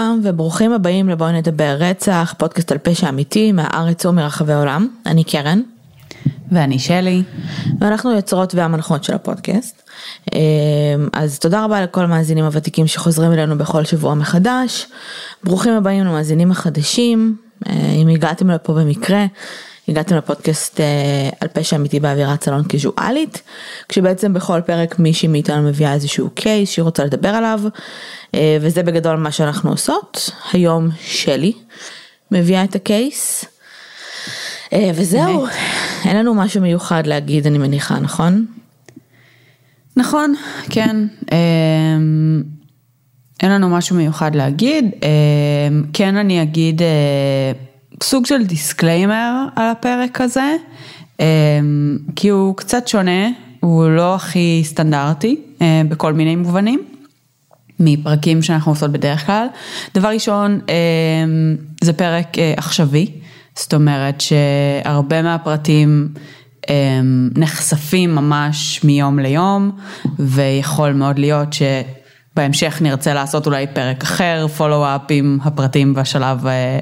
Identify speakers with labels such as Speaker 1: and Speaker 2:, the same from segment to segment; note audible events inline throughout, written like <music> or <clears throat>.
Speaker 1: שלום וברוכים הבאים לבואי נדבר רצח, פודקאסט על פשע אמיתי מהארץ ומרחבי העולם. אני קרן.
Speaker 2: ואני שלי.
Speaker 1: ואנחנו יוצרות והמנחות של הפודקאסט. אמ, אז תודה רבה לכל המאזינים הוותיקים שחוזרים אלינו בכל שבוע מחדש. ברוכים הבאים למאזינים החדשים. אה, אם הגעתם לפה במקרה, הגעתם לפודקאסט אה, על פשע אמיתי באווירת סלון קיזואלית, כשבעצם בכל פרק מישהי מאיתנו מביאה איזשהו קייס שהיא רוצה לדבר עליו, אה, וזה בגדול מה שאנחנו עושות. היום שלי מביאה את ה case, אה, וזהו, אין לנו משהו מיוחד להגיד אני מניחה, נכון?
Speaker 2: נכון, כן. אין לנו משהו מיוחד להגיד. כן אני אגיד סוג של disclaimer על הפרק הזה, אמ, כי הוא קצת שונה, הוא לא הכי סטנדרטי אה, בכל מיני מובנים. מפרקים שאנחנו עושות בדרך כלל. דבר ראשון, אמ, זה פרק אה, עכשווי, זאת אומרת שהרבה מהפרטים אמ, נחשפים ממש מיום ליום, ויכול מאוד להיות ש... בהמשך נרצה לעשות אולי פרק אחר, פולו-אפ עם הפרטים בשלב אה,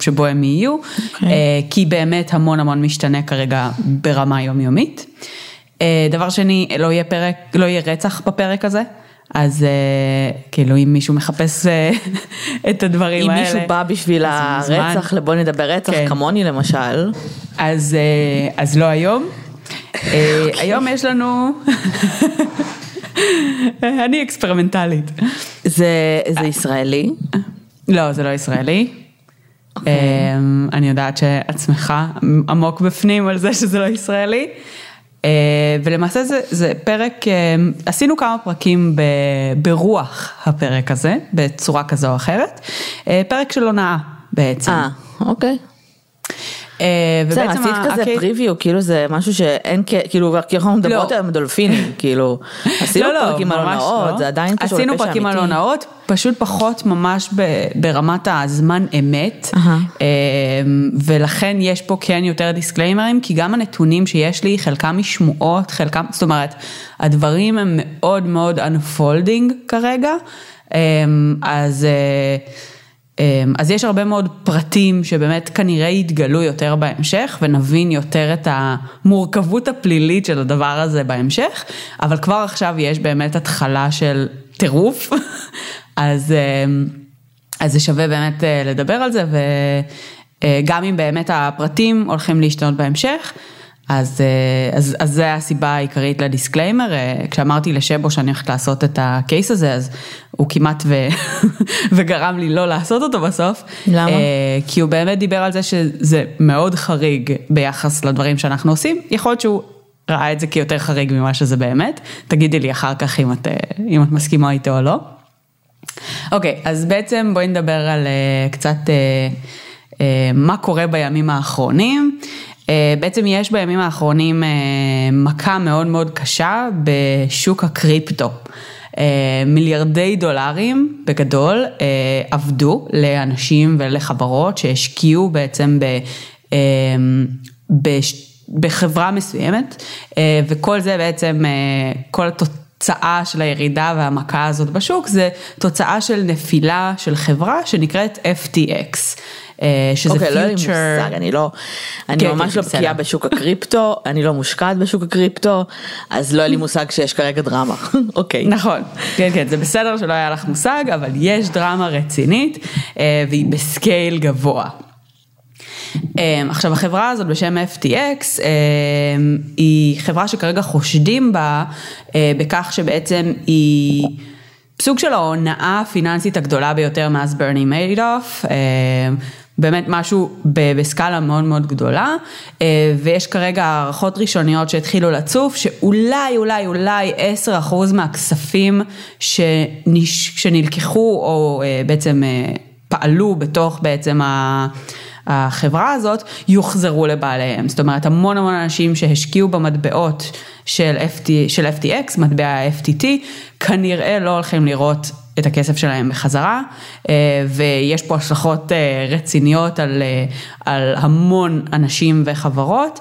Speaker 2: שבו הם יהיו, okay. אוקיי. אה, כי באמת המון המון משתנה כרגע ברמה יומיומית. אה, דבר שני, לא יהיה פרק, לא יהיה רצח בפרק הזה. אז כאילו אם מישהו מחפש <laughs> את הדברים
Speaker 1: אם
Speaker 2: האלה.
Speaker 1: אם מישהו בא בשביל הרצח, לבוא נדבר רצח, כן. כמוני למשל.
Speaker 2: אז, אז לא היום. אוקיי. היום יש לנו <laughs> אני אקספרימנטלית.
Speaker 1: זה, זה ישראלי?
Speaker 2: לא, זה לא ישראלי. Okay. אוקיי. אמ, אני יודעת שעצמך עמוק בפנים על זה שזה לא ישראלי. אה, ולמעשה זה, זה פרק, אה, עשינו כמה פרקים ב, ברוח הפרק הזה, בצורה כזו או אחרת. אה, פרק של הונאה בעצם.
Speaker 1: אה, אוקיי. בסדר, עשית כזה פריוויו, כאילו זה משהו שאין, כאילו, כי אנחנו מדברות
Speaker 2: לא.
Speaker 1: על דולפינים, <laughs> כאילו, עשינו
Speaker 2: לא, לא,
Speaker 1: פרקים על הונאות, זה עדיין
Speaker 2: קשור לפשע אמיתי. עשינו פרקים על הונאות, פשוט פחות ממש ברמת הזמן אמת, אה, ולכן יש פה כן יותר דיסקליימרים, כי גם הנתונים שיש לי, חלקם משמועות, חלקם, זאת אומרת, הדברים הם מאוד מאוד unfolding כרגע, אה, אז... אז יש הרבה מאוד פרטים שבאמת כנראה יתגלו יותר בהמשך ונבין יותר את המורכבות הפלילית של הדבר הזה בהמשך, אבל כבר עכשיו יש באמת התחלה של טירוף, <laughs> אז, אמ, אז זה שווה באמת אה, לדבר על זה וגם אה, אם באמת הפרטים הולכים להשתנות בהמשך. אז, אה, אז, אז זה הסיבה העיקרית ל disclaimer, אה, כשאמרתי לשבו שאני הולכת לעשות את ה case הזה, אז הוא כמעט ו... <laughs> וגרם לי לא לעשות אותו בסוף.
Speaker 1: למה? אה,
Speaker 2: כי הוא באמת דיבר על זה שזה מאוד חריג ביחס לדברים שאנחנו עושים, יכול להיות שהוא ראה את זה כיותר חריג ממה שזה באמת, תגידי לי אחר כך אם את, אם את מסכימה איתו או לא. אוקיי, אז בעצם בואי נדבר על קצת מה קורה בימים האחרונים. אה, בעצם יש בימים האחרונים אה, מכה מאוד מאוד קשה בשוק הקריפטו. אה, מיליארדי דולרים בגדול עבדו לאנשים ולחברות שהשקיעו בעצם ב, בחברה מסוימת וכל זה בעצם, כל התוצאה של הירידה והמכה הזאת בשוק זה תוצאה של נפילה של חברה שנקראת FTX. אה, שזה פיוטר. אוקיי, לא
Speaker 1: מושג, אני לא, אני כן, ממש כן, לא בקיאה בשוק הקריפטו, אני לא מושקעת בשוק הקריפטו, אז לא היה לי מושג שיש כרגע דרמה, <laughs> אוקיי.
Speaker 2: נכון, כן כן, זה בסדר שלא היה לך מושג, אבל יש דרמה רצינית, אה, והיא בסקייל גבוה. אה, עכשיו החברה הזאת בשם FTX היא חברה שכרגע חושדים בה בכך שבעצם היא סוג של ההונאה הפיננסית הגדולה ביותר מאז ברני מיידוף. באמת משהו בסקאלה מאוד מאוד גדולה, אה, ויש כרגע הערכות ראשוניות שהתחילו לצוף, שאולי אולי אולי 10% מהכספים שנש... שנלקחו או אה, בעצם אה, פעלו בתוך בעצם ה... החברה הזאת יוחזרו לבעליהם. זאת אומרת, המון המון אנשים שהשקיעו במטבעות של, FT, של FTX, מטבע ה-FTT, כנראה לא הולכים לראות את הכסף שלהם בחזרה, אה, ויש פה השלכות אה, רציניות על, אה, על המון אנשים וחברות,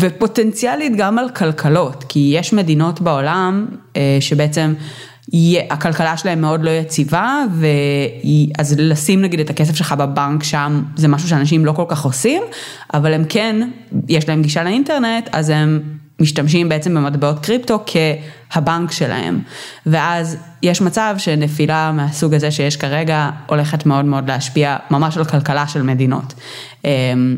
Speaker 2: ופוטנציאלית גם על כלכלות, כי יש מדינות בעולם שבעצם הכלכלה שלהם מאוד לא יציבה, אז לשים נגיד את הכסף שלך בבנק שם זה משהו שאנשים לא כל כך עושים, אבל הם כן, יש להם גישה לאינטרנט, אז הם משתמשים בעצם במטבעות קריפטו כהבנק שלהם. ואז יש מצב שנפילה מהסוג הזה שיש כרגע הולכת מאוד מאוד להשפיע ממש על כלכלה של מדינות. אמ,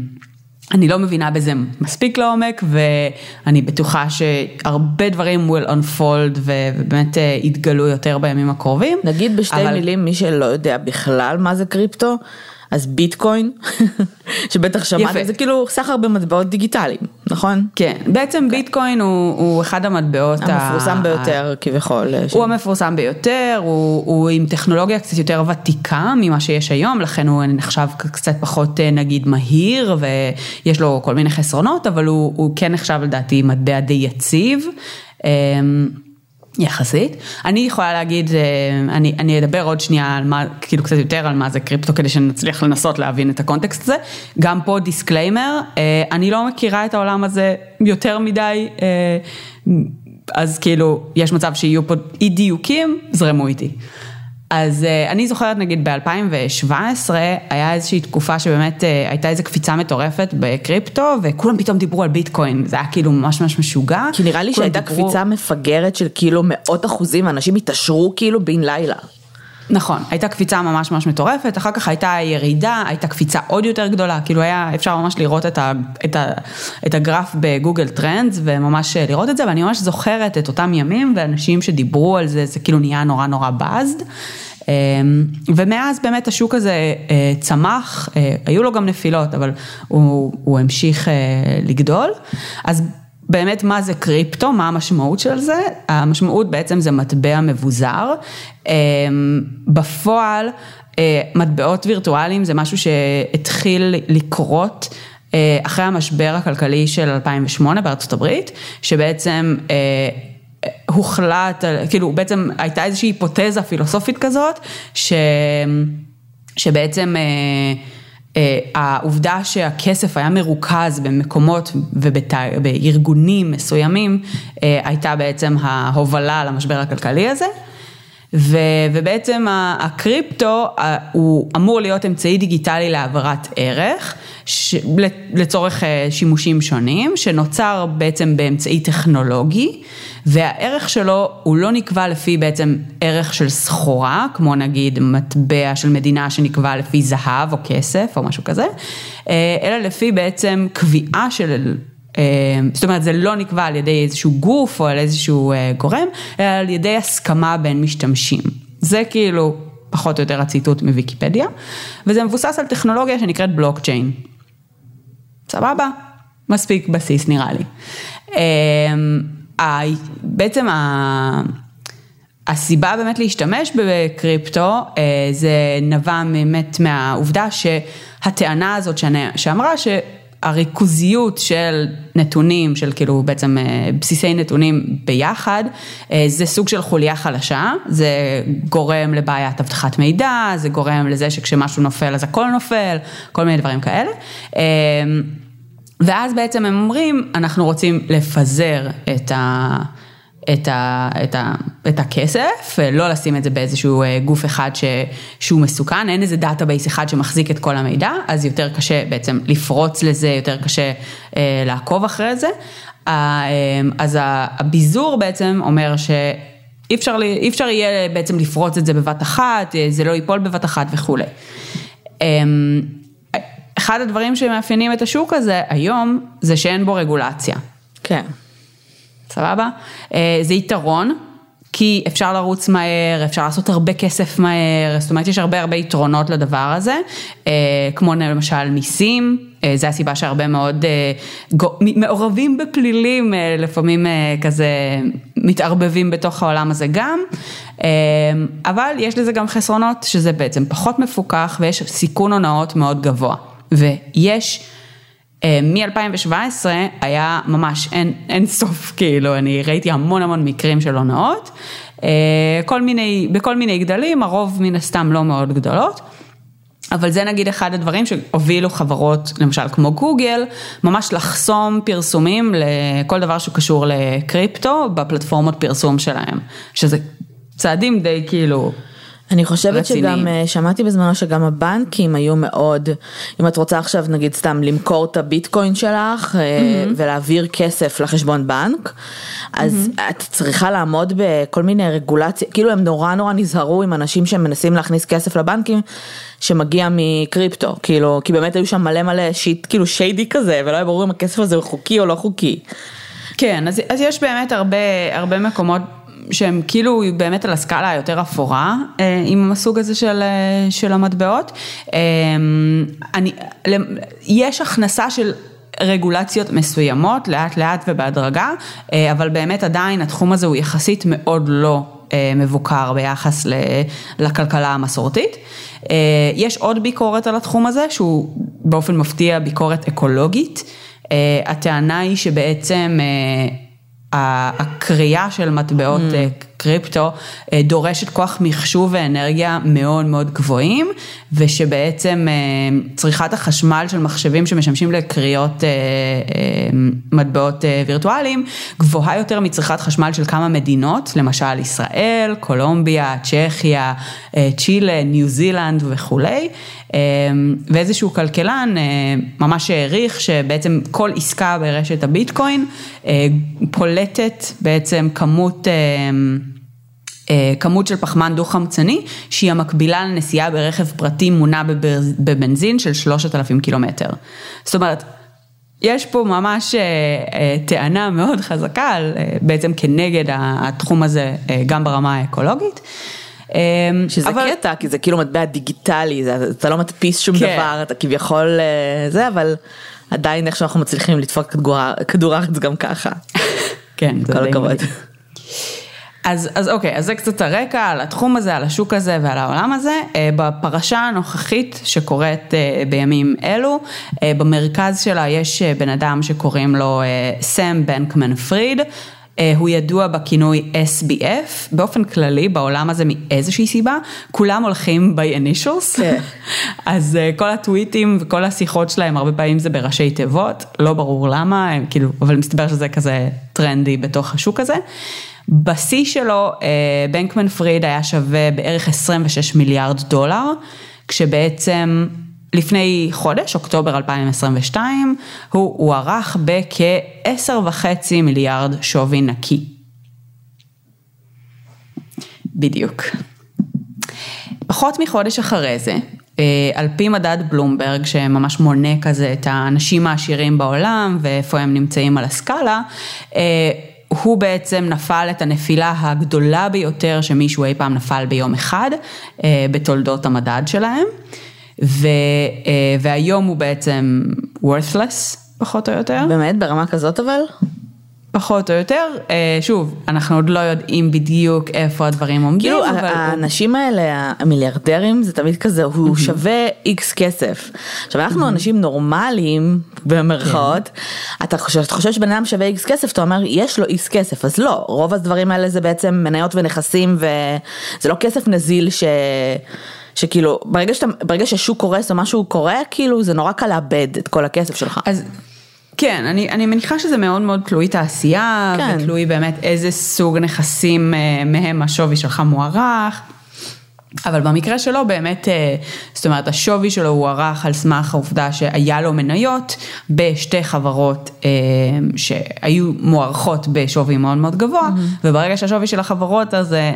Speaker 2: אני לא מבינה בזה מספיק לעומק ואני בטוחה שהרבה דברים will unfold ובאמת אה, יתגלו יותר בימים הקרובים.
Speaker 1: נגיד בשתי אבל... מילים מי שלא יודע בכלל מה זה קריפטו. אז ביטקוין, <laughs> שבטח שמעתם, זה כאילו סחר במטבעות דיגיטליים, נכון?
Speaker 2: כן, בעצם okay. כן. ביטקוין הוא, הוא אחד המטבעות
Speaker 1: המפורסם ה... ביותר. כביכול.
Speaker 2: הוא ש... המפורסם ביותר, הוא, הוא עם טכנולוגיה קצת יותר ותיקה ממה שיש היום, לכן הוא נחשב קצת פחות אה, נגיד מהיר, ויש לו כל מיני חסרונות, אבל הוא, הוא כן נחשב לדעתי מטבע די יציב. יחסית. אני יכולה להגיד, אה, אני, אני אדבר עוד שנייה על מה, כאילו קצת יותר על מה זה קריפטו כדי שנצליח לנסות להבין את ה context הזה. גם פה disclaimer, אה, אני לא מכירה את העולם הזה יותר מדי, אה, אז כאילו יש מצב שיהיו פה אי דיוקים, זרמו איתי. אז אה, אני זוכרת נגיד ב-2017 היה איזושהי תקופה שבאמת אה, הייתה איזו קפיצה מטורפת בקריפטו וכולם פתאום דיברו על ביטקוין, זה היה כאילו ממש ממש משוגע.
Speaker 1: כי נראה לי שהייתה דיברו... קפיצה מפגרת של כאילו מאות אחוזים, אנשים התעשרו כאילו בן לילה.
Speaker 2: נכון, הייתה קפיצה ממש ממש מטורפת, אחר כך הייתה ירידה, הייתה קפיצה עוד יותר גדולה, כאילו היה אפשר ממש לראות את, ה, את, ה, את הגרף בגוגל טרנדס וממש לראות את זה, ואני ממש זוכרת את אותם ימים ואנשים שדיברו על זה, זה כאילו נהיה נורא נורא buzzed. אמ, ומאז באמת השוק הזה אה, צמח, אה, היו לו גם נפילות, אבל הוא, הוא המשיך אה, לגדול. אז באמת מה זה קריפטו, מה המשמעות של זה? המשמעות בעצם זה מטבע מבוזר. אמ, בפועל, אה, מטבעות וירטואליים זה משהו שהתחיל לקרות. אה, אחרי המשבר הכלכלי של 2008 בארצות הברית, שבעצם אה, הוחלט, כאילו בעצם הייתה איזושהי היפותזה פילוסופית כזאת, ש, שבעצם העובדה שהכסף היה מרוכז במקומות ובארגונים מסוימים, אה, הייתה בעצם ההובלה למשבר הכלכלי הזה. ו, ובעצם הקריפטו הוא אמור להיות אמצעי דיגיטלי להעברת ערך ש, לצורך אה, שימושים שונים, שנוצר בעצם באמצעי טכנולוגי, והערך שלו הוא לא נקבע לפי בעצם ערך של סחורה, כמו נגיד מטבע של מדינה שנקבע לפי זהב או כסף או משהו כזה, אה, אלא לפי בעצם קביעה של... אה, זאת אומרת, זה לא נקבע על ידי איזשהו גוף או על איזשהו גורם, אלא על ידי הסכמה בין משתמשים. זה כאילו פחות או יותר הציטוט מוויקיפדיה, וזה מבוסס על טכנולוגיה שנקראת בלוקצ'יין. סבבה? מספיק בסיס נראה לי. אמ, בעצם הסיבה באמת להשתמש בקריפטו אה, זה נבע באמת מהעובדה שהטענה הזאת שאמרה ש... הריכוזיות של נתונים, של כאילו בעצם אה, בסיסי נתונים ביחד, אה, זה סוג של חוליה חלשה, זה גורם לבעיית אבטחת מידע, זה גורם לזה שכשמשהו נופל אז הכל נופל, כל מיני דברים כאלה. אה, ואז בעצם הם אומרים, אנחנו רוצים לפזר את ה... את, ה, את, ה, את הכסף, לא לשים את זה באיזשהו אה, גוף אחד ש, שהוא מסוכן, אין איזה database אחד שמחזיק את כל המידע, אז יותר קשה בעצם לפרוץ לזה, יותר קשה אה, לעקוב אחרי זה. אה, אז הביזור בעצם אומר ש... אי אפשר, אי אפשר יהיה בעצם לפרוץ את זה בבת אחת, אה, זה לא ייפול בבת אחת וכולי. אמ, אחד הדברים שמאפיינים את השוק הזה היום, זה שאין בו רגולציה.
Speaker 1: כן.
Speaker 2: סבבה? אה, זה יתרון, כי אפשר לרוץ מהר, אפשר לעשות הרבה כסף מהר, זאת אומרת יש הרבה הרבה יתרונות לדבר הזה, אה, כמו למשל מיסים, אה, זה הסיבה שהרבה מאוד מעורבים בפלילים, לפעמים כזה מתערבבים בתוך העולם הזה גם, אבל יש לזה גם חסרונות שזה בעצם פחות מפוקח ויש סיכון הונאות מאוד גבוה, ויש מ-2017 היה ממש אין, אין סוף, כאילו, אני ראיתי המון המון מקרים של הונאות, אה, כל מיני, בכל מיני גדלים, הרוב מן הסתם לא מאוד גדולות. אבל זה נגיד אחד הדברים שהובילו חברות, למשל כמו גוגל, ממש לחסום פרסומים לכל דבר שקשור לקריפטו בפלטפורמות פרסום שלהם, שזה צעדים די כאילו
Speaker 1: אני חושבת
Speaker 2: רציניים.
Speaker 1: שגם, אה, שמעתי בזמנו שגם הבנקים היו מאוד, אם את רוצה עכשיו נגיד סתם למכור את הביטקוין שלך אה, ולהעביר כסף לחשבון בנק, אז את צריכה לעמוד בכל מיני רגולציה, כאילו הם נורא נורא נזהרו עם אנשים שמנסים להכניס כסף לבנקים שמגיע מקריפטו, כאילו, כי באמת היו שם מלא מלא שיט, כאילו שיידי כזה, ולא היה ברור אם הכסף הזה הוא חוקי או לא חוקי.
Speaker 2: כן, אז, אז יש באמת הרבה, הרבה מקומות שהם כאילו באמת על הסקאלה היותר אפורה אה, עם הסוג הזה של, אה, של המטבעות. אה, אני, יש הכנסה של רגולציות מסוימות לאט לאט ובהדרגה, אבל באמת עדיין התחום הזה הוא יחסית מאוד לא מבוקר ביחס לכלכלה המסורתית. יש עוד ביקורת על התחום הזה שהוא באופן מפתיע ביקורת אקולוגית. הטענה היא שבעצם הקריאה של מטבעות אה, קריפטו אה, דורשת כוח מחשוב ואנרגיה מאוד מאוד גבוהים, ושבעצם אה, צריכת החשמל של מחשבים שמשמשים לקריאות אה, אה, מטבעות וירטואליים גבוהה יותר מצריכת חשמל של כמה מדינות, למשל ישראל, קולומביה, צ'כיה, צ'ילה, ניו זילנד וכולי. ואיזשהו כלכלן ממש העריך שבעצם כל עסקה ברשת הביטקוין פולטת בעצם כמות... אה, כמות של פחמן דו-חמצני שהיא המקבילה לנסיעה ברכב פרטי מונע בבנזין של 3,000 קילומטר. זאת אומרת, יש פה ממש אה, אה, טענה מאוד חזקה על, בעצם כנגד התחום הזה גם ברמה האקולוגית.
Speaker 1: שזה
Speaker 2: אבל-
Speaker 1: קטע, כי זה כאילו מטבע דיגיטלי, זה, אתה לא מדפיס שום
Speaker 2: כן.
Speaker 1: דבר, אתה כביכול זה, אבל עדיין איך שאנחנו מצליחים לדפוק כדור, הארץ גם ככה.
Speaker 2: כן,
Speaker 1: כל הכבוד.
Speaker 2: אז, אז אוקיי, אז זה קצת הרקע על התחום הזה, על השוק הזה ועל העולם הזה. אה, בפרשה הנוכחית שקורית אה, בימים אלו, אה, במרכז שלה יש בן אדם שקוראים לו סם בנקמן פריד. הוא ידוע בכינוי SBF, באופן כללי בעולם הזה מאיזושהי סיבה, כולם הולכים by initials,
Speaker 1: כן. <laughs>
Speaker 2: אז כל הטוויטים וכל השיחות שלהם הרבה פעמים זה בראשי תיבות, לא ברור למה, הם כאילו, אבל מסתבר שזה כזה טרנדי בתוך השוק הזה. בשיא שלו, אה, בנקמן פריד היה שווה בערך 26 מיליארד דולר, כשבעצם לפני חודש, אוקטובר 2022, הוא הוערך בכ-10.5 מיליארד שווי נקי. בדיוק. פחות מחודש אחרי זה, אה, על פי מדד בלומברג שממש מונה כזה את האנשים העשירים בעולם ואיפה הם נמצאים על הסקאלה, אה, הוא בעצם נפל את הנפילה הגדולה ביותר שמישהו אי פעם נפל ביום אחד אה, בתולדות המדד שלהם, ו, אה, והיום הוא בעצם worthless פחות או יותר.
Speaker 1: באמת, ברמה כזאת אבל?
Speaker 2: פחות או יותר, אה, שוב, אנחנו עוד לא יודעים בדיוק איפה הדברים עומדים,
Speaker 1: כאילו
Speaker 2: אבל
Speaker 1: האנשים האלה, המיליארדרים, זה תמיד כזה, הוא שווה איקס כסף. עכשיו אנחנו אנשים נורמליים, במרכאות, אתה חושב אתה חושב שבן אדם שווה איקס כסף, אתה אומר, יש לו איקס כסף, אז לא, רוב הדברים האלה זה בעצם מניות ונכסים, וזה לא כסף נזיל ש... שכאילו, ברגע, שאתה, ברגע ששוק קורס או משהו קורה, כאילו זה נורא קל לאבד את כל הכסף שלך.
Speaker 2: אז כן, אני, אני מניחה שזה מאוד מאוד תלוי תעשייה,
Speaker 1: כן.
Speaker 2: ותלוי באמת איזה סוג נכסים אה, מהם השווי שלך מוערך. אבל במקרה שלו באמת, אה, זאת אומרת השווי שלו הוערך על סמך העובדה שהיה לו מניות בשתי חברות אה, שהיו מוערכות בשווי מאוד מאוד גבוה, וברגע שהשווי של החברות הזה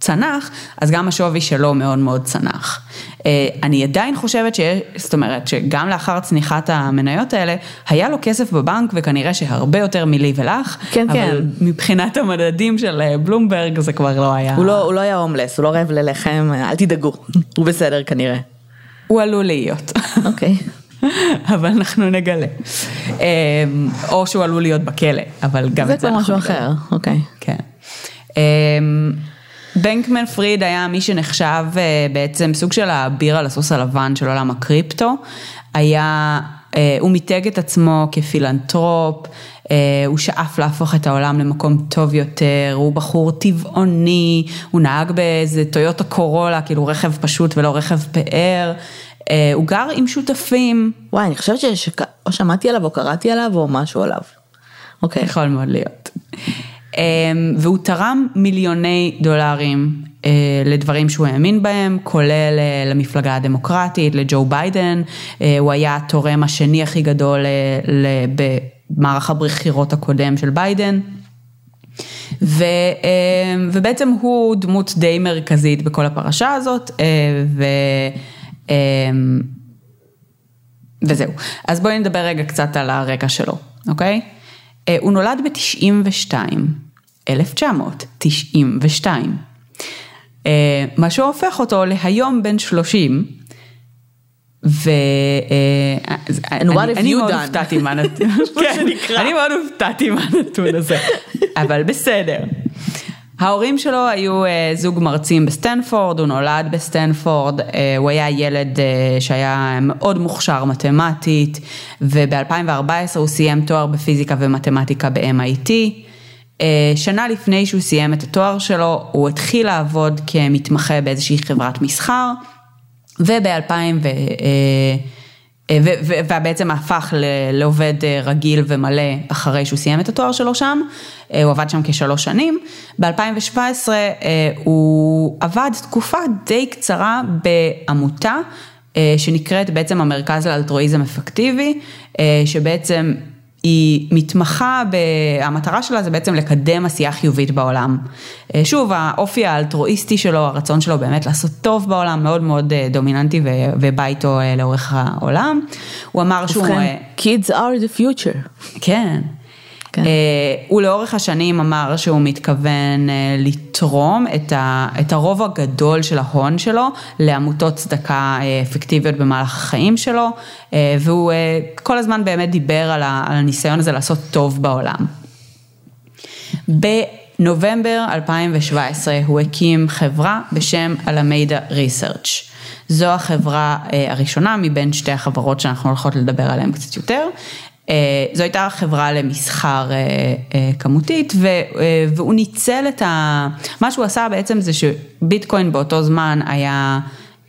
Speaker 2: צנח, אז גם השווי שלו מאוד מאוד צנח. אה, אני עדיין חושבת שיש, זאת אומרת שגם לאחר צניחת המניות האלה, היה לו כסף בבנק וכנראה שהרבה יותר מלי ולך,
Speaker 1: כן,
Speaker 2: אבל
Speaker 1: כן.
Speaker 2: מבחינת המדדים של אה, בלומברג זה כבר לא היה.
Speaker 1: הוא לא, הוא לא היה הומלס, הוא לא רעב ללחם, אל תדאגו, הוא בסדר כנראה.
Speaker 2: הוא עלול להיות,
Speaker 1: אוקיי. <laughs>
Speaker 2: אבל אנחנו נגלה. אה, או שהוא עלול להיות בכלא, אבל גם
Speaker 1: זה
Speaker 2: את זה
Speaker 1: כבר
Speaker 2: אנחנו
Speaker 1: משהו
Speaker 2: נגלה.
Speaker 1: אחר, אוקיי.
Speaker 2: כן. בנקמן פריד היה מי שנחשב אה, בעצם סוג של האביר על הסוס הלבן של עולם הקריפטו. היה, אה, הוא מיתג את עצמו כפילנטרופ, אה, הוא שאף להפוך את העולם למקום טוב יותר, הוא בחור טבעוני, הוא נהג באיזה טויוטה קורולה, כאילו רכב פשוט ולא רכב פאר. הוא גר עם שותפים,
Speaker 1: וואי, אני חושבת שאו שמעתי עליו או קראתי עליו או משהו עליו. אוקיי.
Speaker 2: יכול מאוד להיות. והוא תרם מיליוני דולרים לדברים שהוא האמין בהם, כולל למפלגה הדמוקרטית, לג'ו ביידן, הוא היה התורם השני הכי גדול במערך הבחירות הקודם של ביידן. ו, ובעצם הוא דמות די מרכזית בכל הפרשה הזאת, ו, וזהו. אז בואי נדבר רגע קצת על הרקע שלו, אוקיי? הוא נולד ב-92, 1992. מה שהופך אותו להיום בן 30. ואני מאוד הופתעתי <laughs> מהנתון, אני מאוד הופתעתי מהנתון הזה, <laughs> אבל בסדר. ההורים שלו היו זוג מרצים בסטנפורד, הוא נולד בסטנפורד, הוא היה ילד שהיה מאוד מוכשר מתמטית, וב-2014 הוא סיים תואר בפיזיקה ומתמטיקה ב-MIT. שנה לפני שהוא סיים את התואר שלו, הוא התחיל לעבוד כמתמחה באיזושהי חברת מסחר. וב-2000, ובעצם הפך לעובד רגיל ומלא אחרי שהוא סיים את התואר שלו שם, הוא עבד שם כשלוש שנים, ב-2017 הוא עבד תקופה די קצרה בעמותה שנקראת בעצם המרכז לאלטרואיזם אפקטיבי, שבעצם היא מתמחה, המטרה שלה זה בעצם לקדם עשייה חיובית בעולם. שוב, האופי האלטרואיסטי שלו, הרצון שלו באמת לעשות טוב בעולם, מאוד מאוד דומיננטי ובא איתו לאורך העולם. הוא אמר שהוא...
Speaker 1: ובכן, kids are the future.
Speaker 2: כן. כן. הוא לאורך השנים אמר שהוא מתכוון לתרום את הרוב הגדול של ההון שלו לעמותות צדקה אפקטיביות במהלך החיים שלו, והוא כל הזמן באמת דיבר על הניסיון הזה לעשות טוב בעולם. בנובמבר 2017 הוא הקים חברה בשם אלמידה ריסרצ'. זו החברה הראשונה מבין שתי החברות שאנחנו הולכות לדבר עליהן קצת יותר. זו הייתה חברה למסחר כמותית והוא ניצל את ה... מה שהוא עשה בעצם זה שביטקוין באותו זמן היה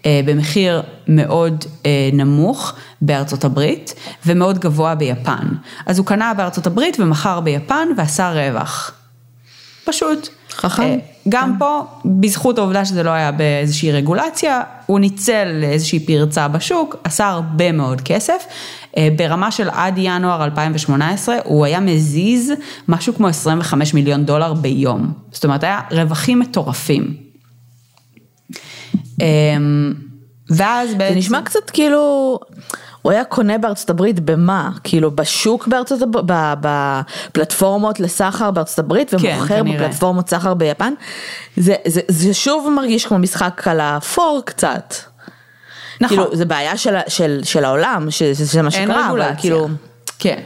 Speaker 2: במחיר מאוד נמוך בארצות הברית ומאוד גבוה ביפן. אז הוא קנה בארצות הברית ומכר ביפן ועשה רווח. פשוט.
Speaker 1: חכם.
Speaker 2: גם פה, בזכות העובדה שזה לא היה באיזושהי רגולציה, הוא ניצל איזושהי פרצה בשוק, עשה הרבה מאוד כסף. ברמה של עד ינואר 2018, הוא היה מזיז משהו כמו 25 מיליון דולר ביום. זאת אומרת, היה רווחים מטורפים.
Speaker 1: ואז בעצם... זה נשמע קצת כאילו... הוא היה קונה בארצות הברית במה? כאילו בשוק בארצות הברית, בפלטפורמות לסחר בארצות הברית ומוכר כן, בפלטפורמות סחר ביפן? זה, זה, זה שוב מרגיש כמו משחק על האפור קצת. נכון. כאילו זה בעיה של, של, של העולם, שזה מה שקרה, אבל כאילו...
Speaker 2: כן.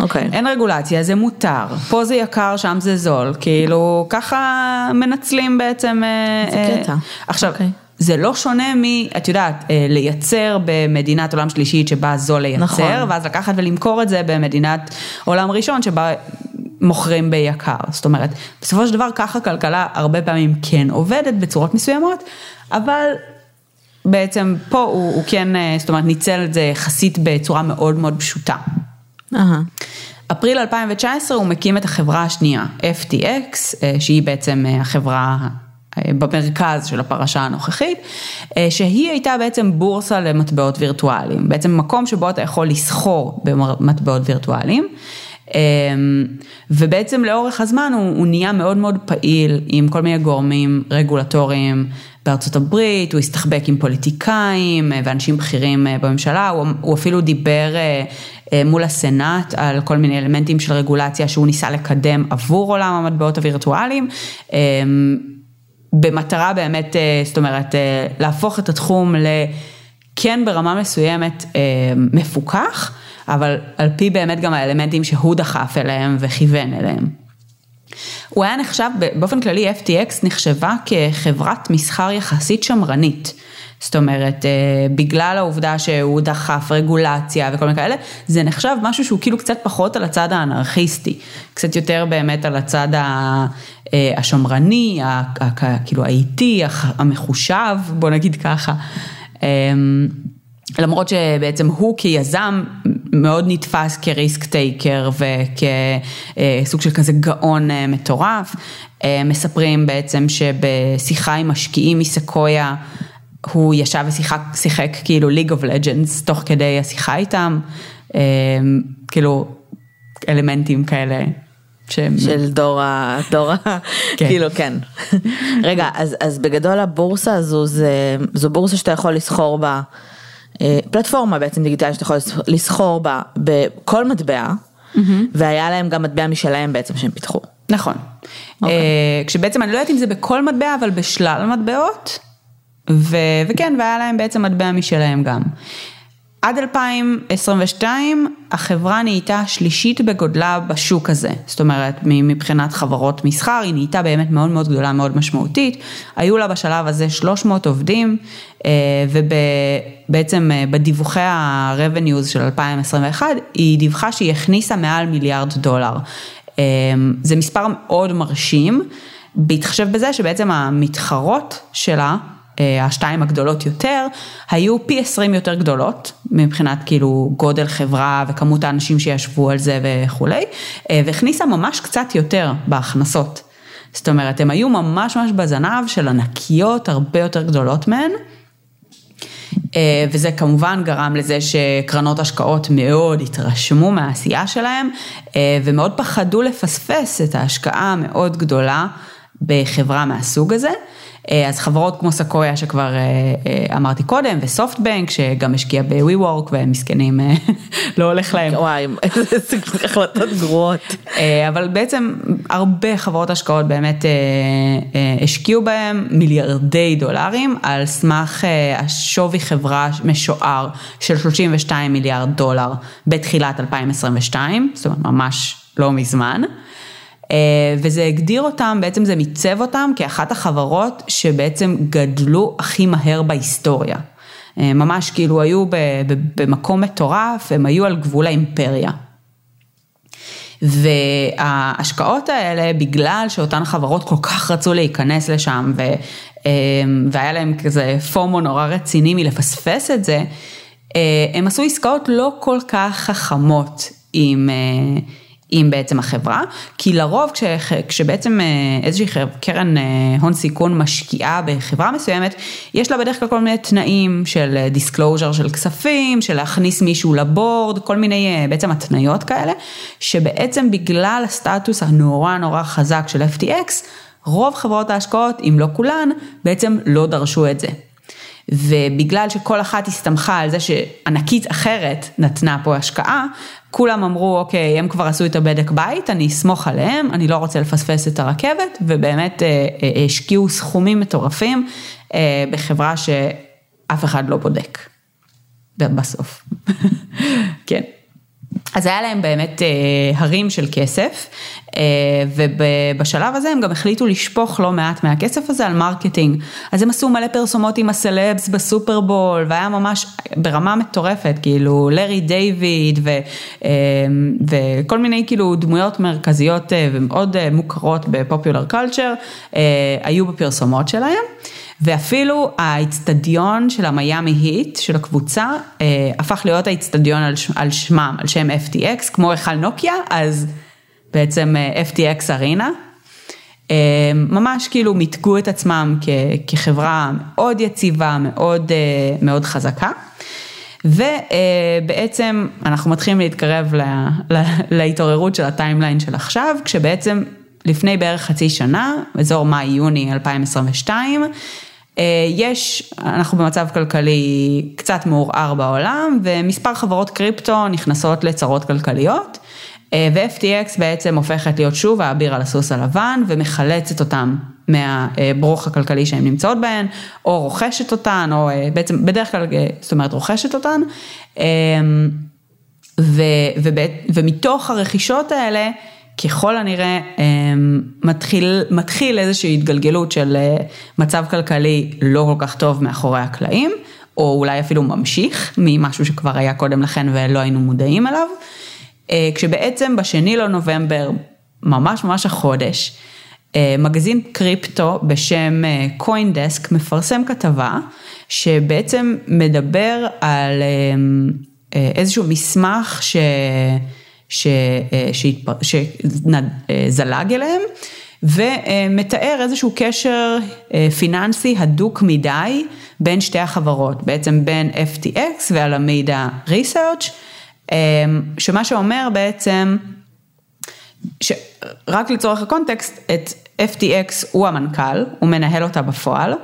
Speaker 1: אוקיי.
Speaker 2: אין רגולציה, זה מותר, פה זה יקר, שם זה זול, כאילו ככה מנצלים בעצם...
Speaker 1: זה קטע.
Speaker 2: עכשיו, אוקיי. זה לא שונה מ, את יודעת, לייצר במדינת עולם שלישית שבה זול לייצר, נכון. ואז לקחת ולמכור את זה במדינת עולם ראשון שבה מוכרים ביקר. זאת אומרת, בסופו של דבר ככה כלכלה הרבה פעמים כן עובדת בצורות מסוימות, אבל בעצם פה הוא, הוא כן, זאת אומרת, ניצל את זה יחסית בצורה מאוד מאוד פשוטה.
Speaker 1: Uh-huh.
Speaker 2: אפריל 2019 הוא מקים את החברה השנייה, FTX, שהיא בעצם החברה במרכז של הפרשה הנוכחית, שהיא הייתה בעצם בורסה למטבעות וירטואליים, בעצם מקום שבו אתה יכול לסחור במטבעות וירטואליים. ובעצם לאורך הזמן הוא, הוא נהיה מאוד מאוד פעיל עם כל מיני גורמים רגולטוריים בארצות הברית, הוא הסתחבק עם פוליטיקאים ואנשים בכירים בממשלה, הוא, הוא אפילו דיבר מול הסנאט על כל מיני אלמנטים של רגולציה שהוא ניסה לקדם עבור עולם המטבעות הווירטואליים. במטרה באמת, זאת אומרת, להפוך את התחום לכן ברמה מסוימת מפוקח, אבל על פי באמת גם האלמנטים שהוא דחף אליהם וכיוון אליהם. הוא היה נחשב, באופן כללי FTX נחשבה כחברת מסחר יחסית שמרנית. זאת אומרת, בגלל העובדה שהוא דחף רגולציה וכל מיני כאלה, זה נחשב משהו שהוא כאילו קצת פחות על הצד האנרכיסטי, קצת יותר באמת על הצד השמרני, כאילו האיטי, המחושב, בוא נגיד ככה. למרות שבעצם הוא כיזם מאוד נתפס כ risk taker וכסוג של כזה גאון אה, מטורף. אה, מספרים בעצם שבשיחה עם משקיעים מסקויה, הוא ישב ושיחק כאילו League of Legends תוך כדי השיחה איתם, אה, כאילו אלמנטים כאלה.
Speaker 1: שהם... של דור ה... דור ה... כן. כאילו כן. רגע, אז, אז בגדול הבורסה הזו זה, זו בורסה שאתה יכול לסחור בה, אה, פלטפורמה בעצם דיגיטלית שאתה יכול לסחור בה בכל מטבע, mm-hmm. והיה להם גם מטבע משלהם בעצם שהם פיתחו.
Speaker 2: נכון. Okay. אוקיי. אה, כשבעצם אני לא יודעת אם זה בכל מטבע, אבל בשלל מטבעות, ו... וכן, והיה להם בעצם מטבע משלהם גם. עד 2022 החברה נהייתה שלישית בגודלה בשוק הזה, זאת אומרת מבחינת חברות מסחר היא נהייתה באמת מאוד מאוד גדולה, מאוד משמעותית, היו לה בשלב הזה 300 עובדים אה, ובעצם אה, בדיווחי ה-revenues של 2021 היא דיווחה שהיא הכניסה מעל מיליארד דולר, אה, זה מספר מאוד מרשים, בהתחשב בזה שבעצם המתחרות שלה השתיים הגדולות יותר, היו פי עשרים יותר גדולות, מבחינת כאילו גודל חברה וכמות האנשים שישבו על זה וכולי, אה, והכניסה ממש קצת יותר בהכנסות. זאת אומרת, הם היו ממש ממש בזנב של ענקיות הרבה יותר גדולות מהן. אה, וזה כמובן גרם לזה שקרנות השקעות מאוד התרשמו מהעשייה שלהם ומאוד פחדו לפספס את ההשקעה המאוד גדולה בחברה מהסוג הזה. אה, אז חברות כמו סקויה שכבר אה, אה, אמרתי קודם, וסופטבנק שגם השקיע בווי וורק והם מסכנים, <laughs> לא הולך להם.
Speaker 1: וואי, איזה <laughs> החלטות גרועות.
Speaker 2: אבל בעצם הרבה חברות השקעות באמת השקיעו בהם מיליארדי דולרים על סמך השווי חברה משוער של 32 מיליארד דולר בתחילת 2022, זאת אומרת ממש לא מזמן. אה, וזה הגדיר אותם, בעצם זה מיצב אותם כאחת החברות שבעצם גדלו הכי מהר בהיסטוריה. אה, ממש כאילו היו במקום מטורף, הם היו על גבול האימפריה. וההשקעות האלה, בגלל שאותן חברות כל כך רצו להיכנס לשם, ו, אה, והיה להם כזה FOMO נורא רציני מלפספס את זה, הם עשו עסקאות לא כל כך חכמות עם, עם בעצם החברה, כי לרוב כש, כשבעצם אה, איזושהי קרן אה, הון סיכון משקיעה בחברה מסוימת, יש לה בדרך כלל כל מיני תנאים של disclosure של כספים, של להכניס מישהו ל board, כל מיני אה, בעצם התניות כאלה, שבעצם בגלל הסטטוס הנורא נורא חזק של FTX, רוב חברות ההשקעות, אם לא כולן, בעצם לא דרשו את זה. ובגלל שכל אחת הסתמכה על זה שענקית אחרת נתנה פה השקעה, כולם אמרו, אוקיי, הם כבר עשו את הבדק בית, אני אסמוך עליהם, אני לא רוצה לפספס את הרכבת, ובאמת אה, אה, השקיעו סכומים מטורפים אה, בחברה שאף אחד לא בודק, בסוף. <laughs> כן. אז היה להם באמת אה, הרים של כסף, אה, ובשלב הזה הם גם החליטו לשפוך לא מעט מהכסף הזה על marketing. אז הם עשו מלא פרסומות עם הסלבס ב Super Bowl, והיה ממש ברמה מטורפת, כאילו לארי דיוויד ו, אה, וכל מיני כאילו דמויות מרכזיות ומאוד מוכרות ב popular culture, אה, היו בפרסומות שלהם. ואפילו האיצטדיון של המיאמי היט, של הקבוצה, אה, הפך להיות האיצטדיון על, על שמם, על שם FTX, כמו היכל נוקיה, אז בעצם אה, FTX ארינה. אה, ממש כאילו מיתגו את עצמם כ, כחברה מאוד יציבה, מאוד, מאוד חזקה. ובעצם אנחנו מתחילים להתקרב לה, לה, להתעוררות של הטיימליין של עכשיו, כשבעצם לפני בערך חצי שנה, אזור מאי-יוני 2022, אה, יש, אנחנו במצב כלכלי קצת מעורער בעולם ומספר חברות קריפטו נכנסות לצרות כלכליות אה, ו-FTX בעצם הופכת להיות שוב האביר על הסוס הלבן ומחלצת אותם מהברוך הכלכלי שהן נמצאות בהן או רוכשת אותן או אה, בעצם בדרך כלל זאת אומרת רוכשת אותן. ו, ובית, ומתוך הרכישות האלה ככל הנראה אמ, מתחיל, מתחיל איזושהי התגלגלות של אה, מצב כלכלי לא כל כך טוב מאחורי הקלעים, או אולי אפילו ממשיך ממשהו שכבר היה קודם לכן ולא היינו מודעים אליו, אה, כשבעצם בשני לנובמבר, ממש ממש החודש, אה, מגזין קריפטו בשם קוינדסק מפרסם כתבה שבעצם מדבר על אמ, איזשהו מסמך ש... ש... שהתפ... שזלג אליהם. ומתאר איזשהו קשר פיננסי הדוק מדי בין שתי החברות, בעצם בין FTX ואלמידה ריסרצ', שמה שאומר בעצם, רק לצורך הקונטקסט, את FTX הוא המנכ"ל, הוא מנהל אותה בפועל,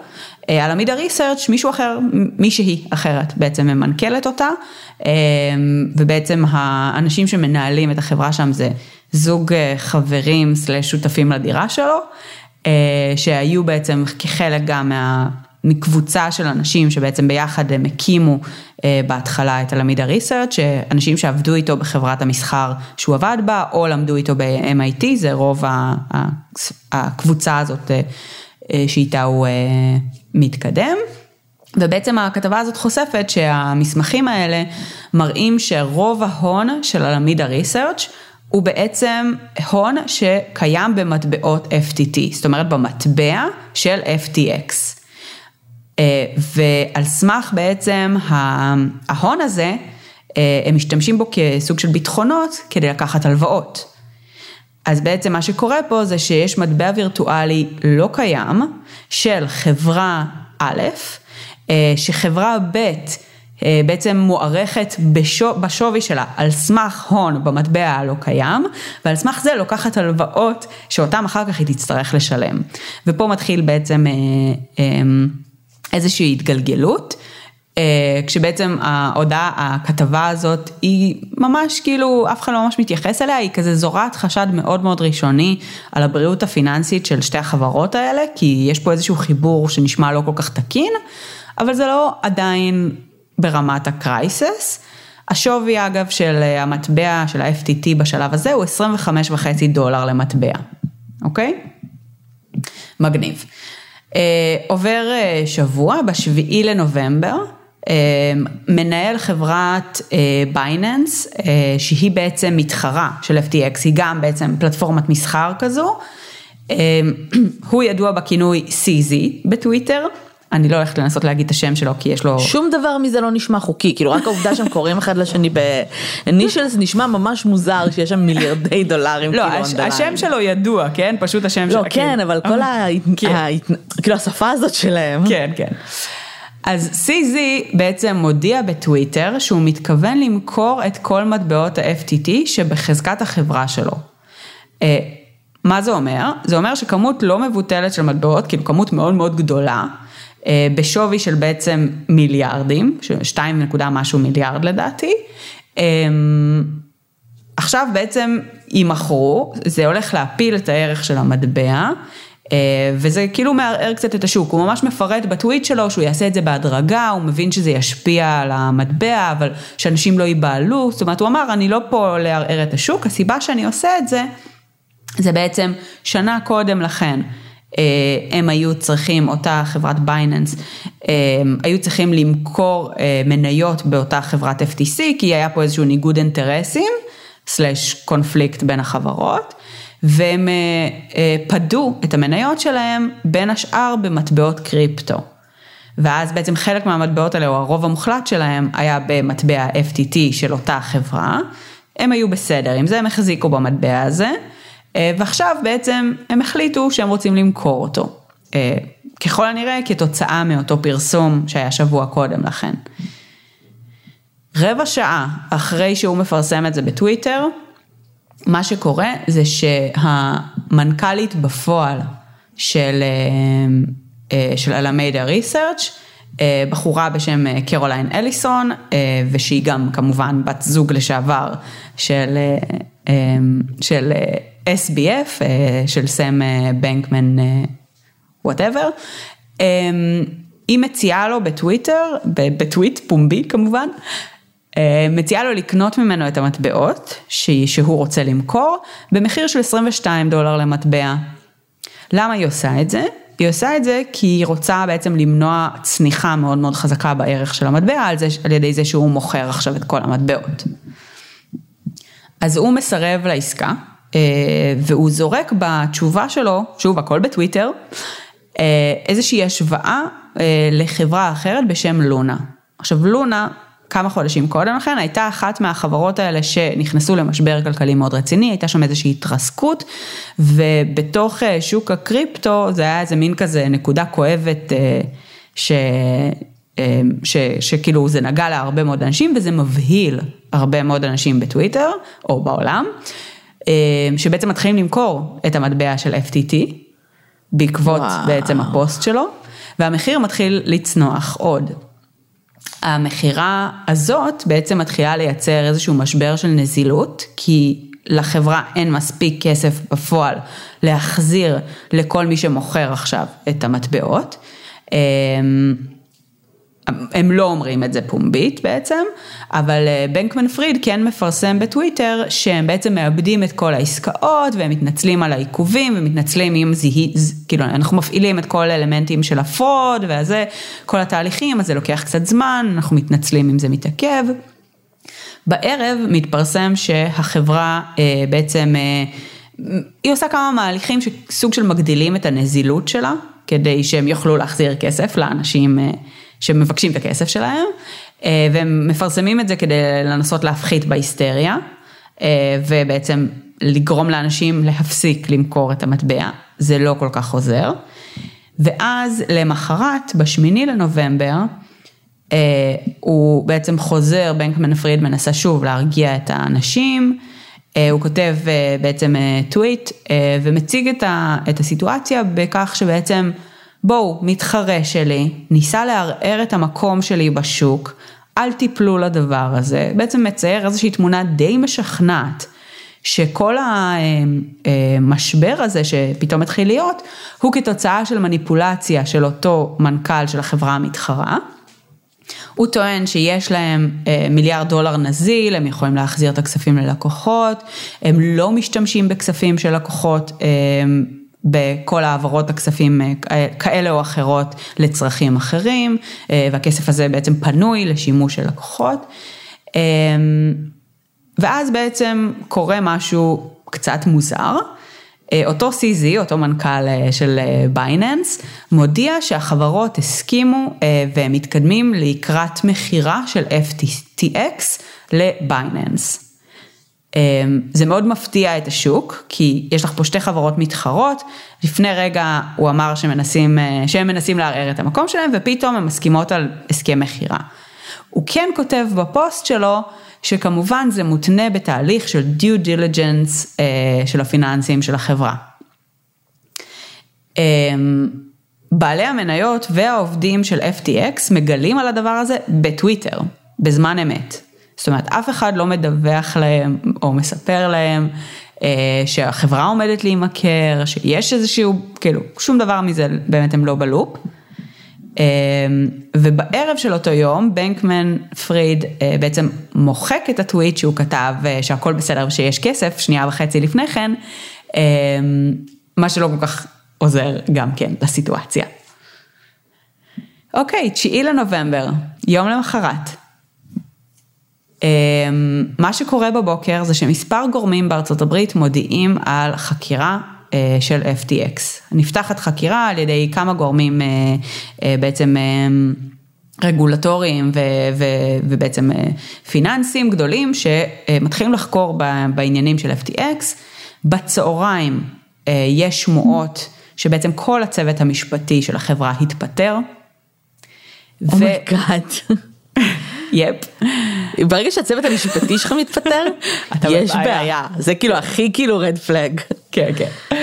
Speaker 2: אלמידה ריסרצ' מישהו אחר, מישהי אחרת בעצם ממנכ"לת אותה, ובעצם האנשים שמנהלים את החברה שם זה זוג חברים סלש שותפים לדירה שלו, שהיו בעצם כחלק גם מה... מקבוצה של אנשים שבעצם ביחד הם הקימו בהתחלה את הלמידה ריסרצ', שאנשים שעבדו איתו בחברת המסחר שהוא עבד בה, או למדו איתו ב-MIT, זה רוב הקבוצה הזאת שאיתה הוא מתקדם. ובעצם הכתבה הזאת חושפת שהמסמכים האלה מראים שרוב ההון של הלמידה ריסרצ' הוא בעצם הון שקיים במטבעות FTT, זאת אומרת במטבע של FTX. ועל סמך בעצם ההון הזה, הם משתמשים בו כסוג של ביטחונות כדי לקחת הלוואות. אז בעצם מה שקורה פה זה שיש מטבע וירטואלי לא קיים של חברה א', שחברה ב' בעצם מוערכת בשווי שלה על סמך הון במטבע הלא קיים, ועל סמך זה לוקחת הלוואות שאותם אחר כך היא תצטרך לשלם. ופה מתחיל בעצם איזושהי התגלגלות. כשבעצם ההודעה, הכתבה הזאת היא ממש כאילו אף אחד לא ממש מתייחס אליה, היא כזה זורעת חשד מאוד מאוד ראשוני על הבריאות הפיננסית של שתי החברות האלה, כי יש פה איזשהו חיבור שנשמע לא כל כך תקין, אבל זה לא עדיין ברמת הקרייסס. השווי אגב של המטבע של ה-FTT בשלב הזה הוא 25 וחצי דולר למטבע, אוקיי? מגניב. עובר שבוע, בשביעי לנובמבר, מנהל חברת בייננס, שהיא בעצם מתחרה של FTX, היא גם בעצם פלטפורמת מסחר כזו, <clears throat> הוא ידוע בכינוי CZ בטוויטר. אני לא הולכת לנסות להגיד את השם שלו כי יש לו...
Speaker 1: שום דבר מזה לא נשמע חוקי, כאילו רק העובדה שהם קוראים אחד לשני באנישלס נשמע ממש מוזר שיש שם מיליארדי דולרים
Speaker 2: לא, כאילו השם שלו ידוע, כן? פשוט השם שלו.
Speaker 1: לא, כן, אבל כל ה... כאילו השפה הזאת שלהם.
Speaker 2: כן, כן. אז CZ בעצם מודיע בטוויטר שהוא מתכוון למכור את כל מטבעות ה-FTT שבחזקת החברה שלו. מה זה אומר? זה אומר שכמות לא מבוטלת של מטבעות, כאילו כמות מאוד מאוד גדולה, בשווי של בעצם מיליארדים, 2 נקודה משהו מיליארד לדעתי. עכשיו בעצם יימכרו, זה הולך להפיל את הערך של המטבע, וזה כאילו מערער קצת את השוק, הוא ממש מפרט בטוויט שלו שהוא יעשה את זה בהדרגה, הוא מבין שזה ישפיע על המטבע, אבל שאנשים לא ייבהלו, זאת אומרת הוא אמר אני לא פה לערער את השוק, הסיבה שאני עושה את זה, זה בעצם שנה קודם לכן. הם היו צריכים, אותה חברת בייננס, היו צריכים למכור מניות באותה חברת FTC, כי היה פה איזשהו ניגוד אינטרסים, סלש קונפליקט בין החברות, והם פדו את המניות שלהם בין השאר במטבעות קריפטו. ואז בעצם חלק מהמטבעות האלה, או הרוב המוחלט שלהם, היה במטבע FTT של אותה חברה, הם היו בסדר, עם זה הם החזיקו במטבע הזה. ועכשיו בעצם הם החליטו שהם רוצים למכור אותו. ככל הנראה כתוצאה מאותו פרסום שהיה שבוע קודם לכן. רבע שעה אחרי שהוא מפרסם את זה בטוויטר, מה שקורה זה שהמנכ"לית בפועל של, של Alameda Research, בחורה בשם קרוליין אליסון, ושהיא גם כמובן בת זוג לשעבר של, של SBF של סם בנקמן whatever, היא מציעה לו בטוויטר, בטוויט פומבי כמובן, מציעה לו לקנות ממנו את המטבעות שהוא רוצה למכור במחיר של 22 דולר למטבע. למה היא עושה את זה? היא עושה את זה כי היא רוצה בעצם למנוע צניחה מאוד מאוד חזקה בערך של המטבע על, זה, על ידי זה שהוא מוכר עכשיו את כל המטבעות. אז הוא מסרב לעסקה, והוא זורק בתשובה שלו, שוב הכל בטוויטר, איזושהי השוואה לחברה אחרת בשם לונה. עכשיו לונה כמה חודשים קודם לכן, הייתה אחת מהחברות האלה שנכנסו למשבר כלכלי מאוד רציני, הייתה שם איזושהי התרסקות, ובתוך אה, שוק הקריפטו זה היה איזה מין כזה נקודה כואבת אה, ש... אה, ש, שכאילו זה נגע להרבה מאוד אנשים וזה מבהיל הרבה מאוד אנשים בטוויטר או בעולם, שבעצם מתחילים למכור את המטבע של FTT בעקבות וואו. בעצם הפוסט שלו, והמחיר מתחיל לצנוח עוד. המכירה הזאת בעצם מתחילה לייצר איזשהו משבר של נזילות, כי לחברה אין מספיק כסף בפועל להחזיר לכל מי שמוכר עכשיו את המטבעות. הם לא אומרים את זה פומבית בעצם, אבל אה, בנקמן פריד כן מפרסם בטוויטר שהם בעצם מאבדים את כל העסקאות והם מתנצלים על העיכובים ומתנצלים אם זיהי, כאילו אנחנו מפעילים את כל האלמנטים של הפרוד וזה, כל התהליכים, אז זה לוקח קצת זמן, אנחנו מתנצלים אם זה מתעכב. בערב מתפרסם שהחברה אה, בעצם, אה, היא עושה כמה מהליכים שסוג של מגדילים את הנזילות שלה, כדי שהם יוכלו להחזיר כסף לאנשים. שמבקשים את הכסף שלהם, אה, והם מפרסמים את זה כדי לנסות להפחית בהיסטריה, אה, ובעצם לגרום לאנשים להפסיק למכור את המטבע, זה לא כל כך עוזר. ואז למחרת, בשמיני לנובמבר, אה, הוא בעצם חוזר, בנקמן פריד מנסה שוב להרגיע את האנשים, הוא כותב בעצם טוויט ומציג את הסיטואציה בכך שבעצם בואו, מתחרה שלי, ניסה לערער את המקום שלי בשוק, אל תיפלו לדבר הזה, בעצם מצייר איזושהי תמונה די משכנעת. שכל המשבר הזה שפתאום התחיל להיות, הוא כתוצאה של מניפולציה של אותו מנכ"ל של החברה המתחרה. הוא טוען שיש להם אה, מיליארד דולר נזיל, הם יכולים להחזיר את הכספים ללקוחות, הם לא משתמשים בכספים של לקוחות אה, בכל העברות הכספים אה, כאלה או אחרות לצרכים אחרים, אה, והכסף הזה בעצם פנוי לשימוש של לקוחות. אה, ואז בעצם קורה משהו קצת מוזר. אותו CZ, אותו מנכ"ל של בייננס, מודיע שהחברות הסכימו והם מתקדמים לקראת מכירה של FTX לבייננס. אמ, זה מאוד מפתיע את השוק, כי יש לך פה שתי חברות מתחרות, לפני רגע הוא אמר שמנסים, אה, שהם מנסים לערער את המקום שלהם, ופתאום הן מסכימות על הסכם מכירה. הוא כן כותב בפוסט שלו, שכמובן זה מותנה בתהליך של due diligence אה, של הפיננסים של החברה. אמ, בעלי המניות והעובדים של FTX מגלים על הדבר הזה בטוויטר, בזמן אמת. זאת אומרת, אף אחד לא מדווח להם או מספר להם אה, שהחברה עומדת להימכר, שיש איזשהו, כאילו, שום דבר מזה באמת הם לא בלופ. אה, ובערב של אותו יום, בנקמן פריד אה, בעצם מוחק את הטוויט שהוא כתב אה, שהכל בסדר ושיש כסף, שנייה וחצי לפני כן, אה, מה שלא כל כך עוזר גם כן לסיטואציה. אוקיי, תשיעי לנובמבר, יום למחרת. אמ, מה שקורה בבוקר זה שמספר גורמים בארצות הברית מודיעים על חקירה אה, של FTX. נפתחת חקירה על ידי כמה גורמים אה, אה, בעצם רגולטוריים ו- ו- ובעצם פיננסים גדולים שמתחילים לחקור בעניינים של FTX. בצהריים יש שמועות שבעצם כל הצוות המשפטי של החברה התפטר.
Speaker 1: Oh <laughs> my God. Oh
Speaker 2: yep.
Speaker 1: ברגע שהצוות המשפטי שלך מתפטר, <laughs> יש בעיה. זה כאילו הכי כאילו red flag.
Speaker 2: כן, כן.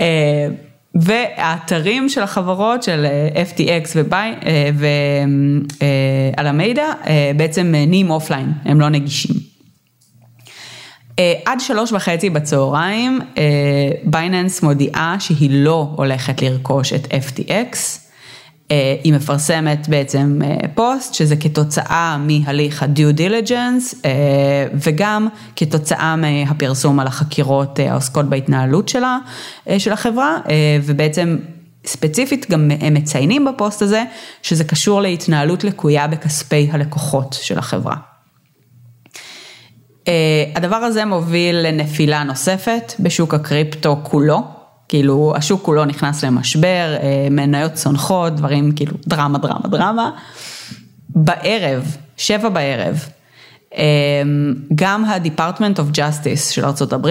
Speaker 2: אה, והאתרים של החברות של אה, FTX ואלמידה אה, בעצם נהיים offline, הם לא נגישים. עד שלוש וחצי בצהריים בייננס מודיעה שהיא לא הולכת לרכוש את FTX. אה, היא מפרסמת בעצם אה, פוסט שזה כתוצאה מהליך ה-due diligence אה, וגם כתוצאה מהפרסום על החקירות העוסקות בהתנהלות שלה, של החברה ובעצם ספציפית גם הם מציינים בפוסט הזה שזה קשור להתנהלות לקויה בכספי הלקוחות של החברה. הדבר הזה מוביל לנפילה נוספת בשוק הקריפטו כולו. כאילו השוק כולו נכנס למשבר, אה, מניות צונחות, דברים כאילו דרמה, דרמה, דרמה. בערב שבע בערב. גם ה-Department of Justice של ארה"ב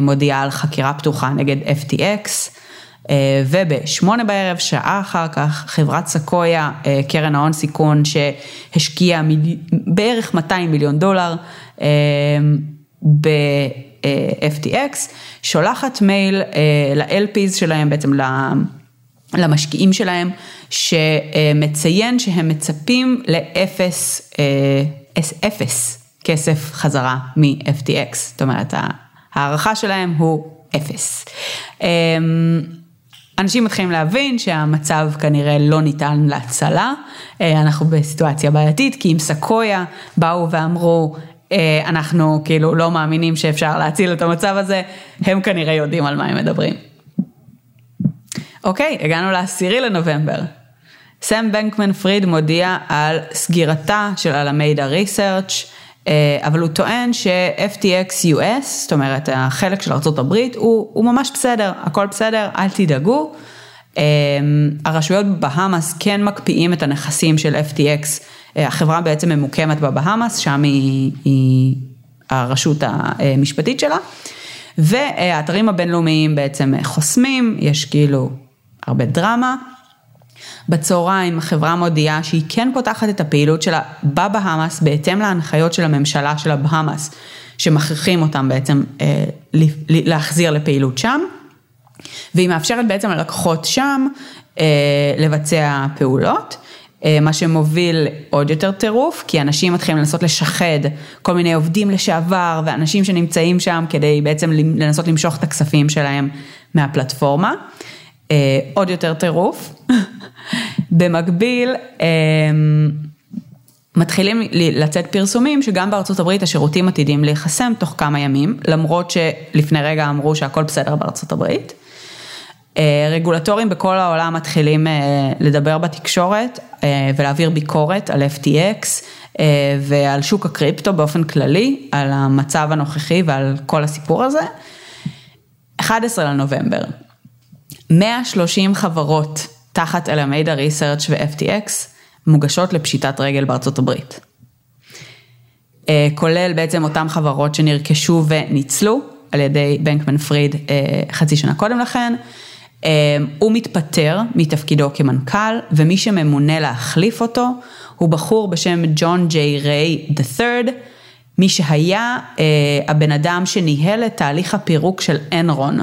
Speaker 2: מודיעה על חקירה פתוחה נגד FTX. ובשמונה בערב, שעה אחר כך, חברת סקויה, קרן ההון סיכון שהשקיעה בערך 200 מיליון דולר ב-FTX, שולחת מייל ל-LPs שלהם, בעצם למשקיעים שלהם, שמציין שהם מצפים לאפס, אפס כסף חזרה מ-FTX, זאת אומרת ההערכה שלהם הוא אפס. אנשים מתחילים להבין שהמצב כנראה לא ניתן להצלה, אנחנו בסיטואציה בעייתית, כי אם סקויה באו ואמרו, אנחנו כאילו לא מאמינים שאפשר להציל את המצב הזה, הם כנראה יודעים על מה הם מדברים. אוקיי, הגענו לעשירי לנובמבר. סם בנקמן פריד מודיע על סגירתה של אלמידה ריסרצ' אבל הוא טוען ש-FTX US, זאת אומרת החלק של ארה"ב, הוא, הוא ממש בסדר, הכל בסדר, אל תדאגו. הרשויות בבהאמאס כן מקפיאים את הנכסים של FTX, החברה בעצם ממוקמת בבהאמאס, שם היא, היא הרשות המשפטית שלה, והאתרים הבינלאומיים בעצם חוסמים, יש כאילו הרבה דרמה. בצהריים החברה מודיעה שהיא כן פותחת את הפעילות שלה בבהאמאס בהתאם להנחיות של הממשלה של הבהאמאס שמכריחים אותם בעצם אה, להחזיר לפעילות שם והיא מאפשרת בעצם ללקוחות שם אה, לבצע פעולות. אה, מה שמוביל עוד יותר טירוף, כי אנשים מתחילים לנסות לשחד כל מיני עובדים לשעבר ואנשים שנמצאים שם כדי בעצם לנסות למשוך את הכספים שלהם מהפלטפורמה. עוד יותר טירוף. <laughs> במקביל, אמ, מתחילים לצאת פרסומים שגם בארצות הברית השירותים עתידים להיחסם תוך כמה ימים, למרות שלפני רגע אמרו שהכל בסדר בארצות הברית. אה, רגולטורים בכל העולם מתחילים אה, לדבר בתקשורת אה, ולהעביר ביקורת על FTX ועל שוק הקריפטו באופן כללי, על המצב הנוכחי ועל כל הסיפור הזה. 11 לנובמבר, 130 חברות תחת אלמידה ריסרצ' ו-FTX מוגשות לפשיטת רגל בארצות הברית. כולל בעצם אותן חברות שנרכשו וניצלו על ידי בנקמן פריד חצי שנה קודם לכן. אה, הוא מתפטר מתפקידו כמנכ"ל ומי שממונה להחליף אותו הוא בחור בשם ג'ון ג'יי ריי III, מי שהיה הבן אדם שניהל את תהליך הפירוק של אנרון.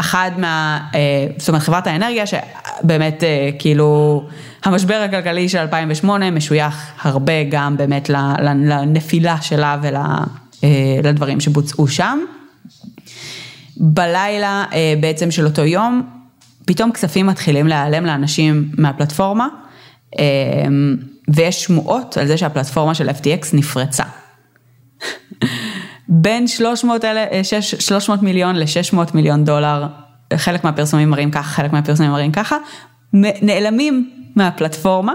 Speaker 2: אחד מה, אה, זאת אומרת חברת האנרגיה שבאמת אה, כאילו המשבר הכלכלי של 2008 משוייך הרבה גם באמת לנפילה שלה ולדברים אה, שבוצעו שם. בלילה בעצם של אותו יום, פתאום כספים מתחילים להיעלם לאנשים מהפלטפורמה, ויש שמועות על זה שהפלטפורמה של FTX נפרצה. <laughs> בין 300, אל, 300 מיליון ל-600 מיליון דולר, חלק מהפרסומים מראים ככה, חלק מהפרסומים מראים ככה, נעלמים מהפלטפורמה.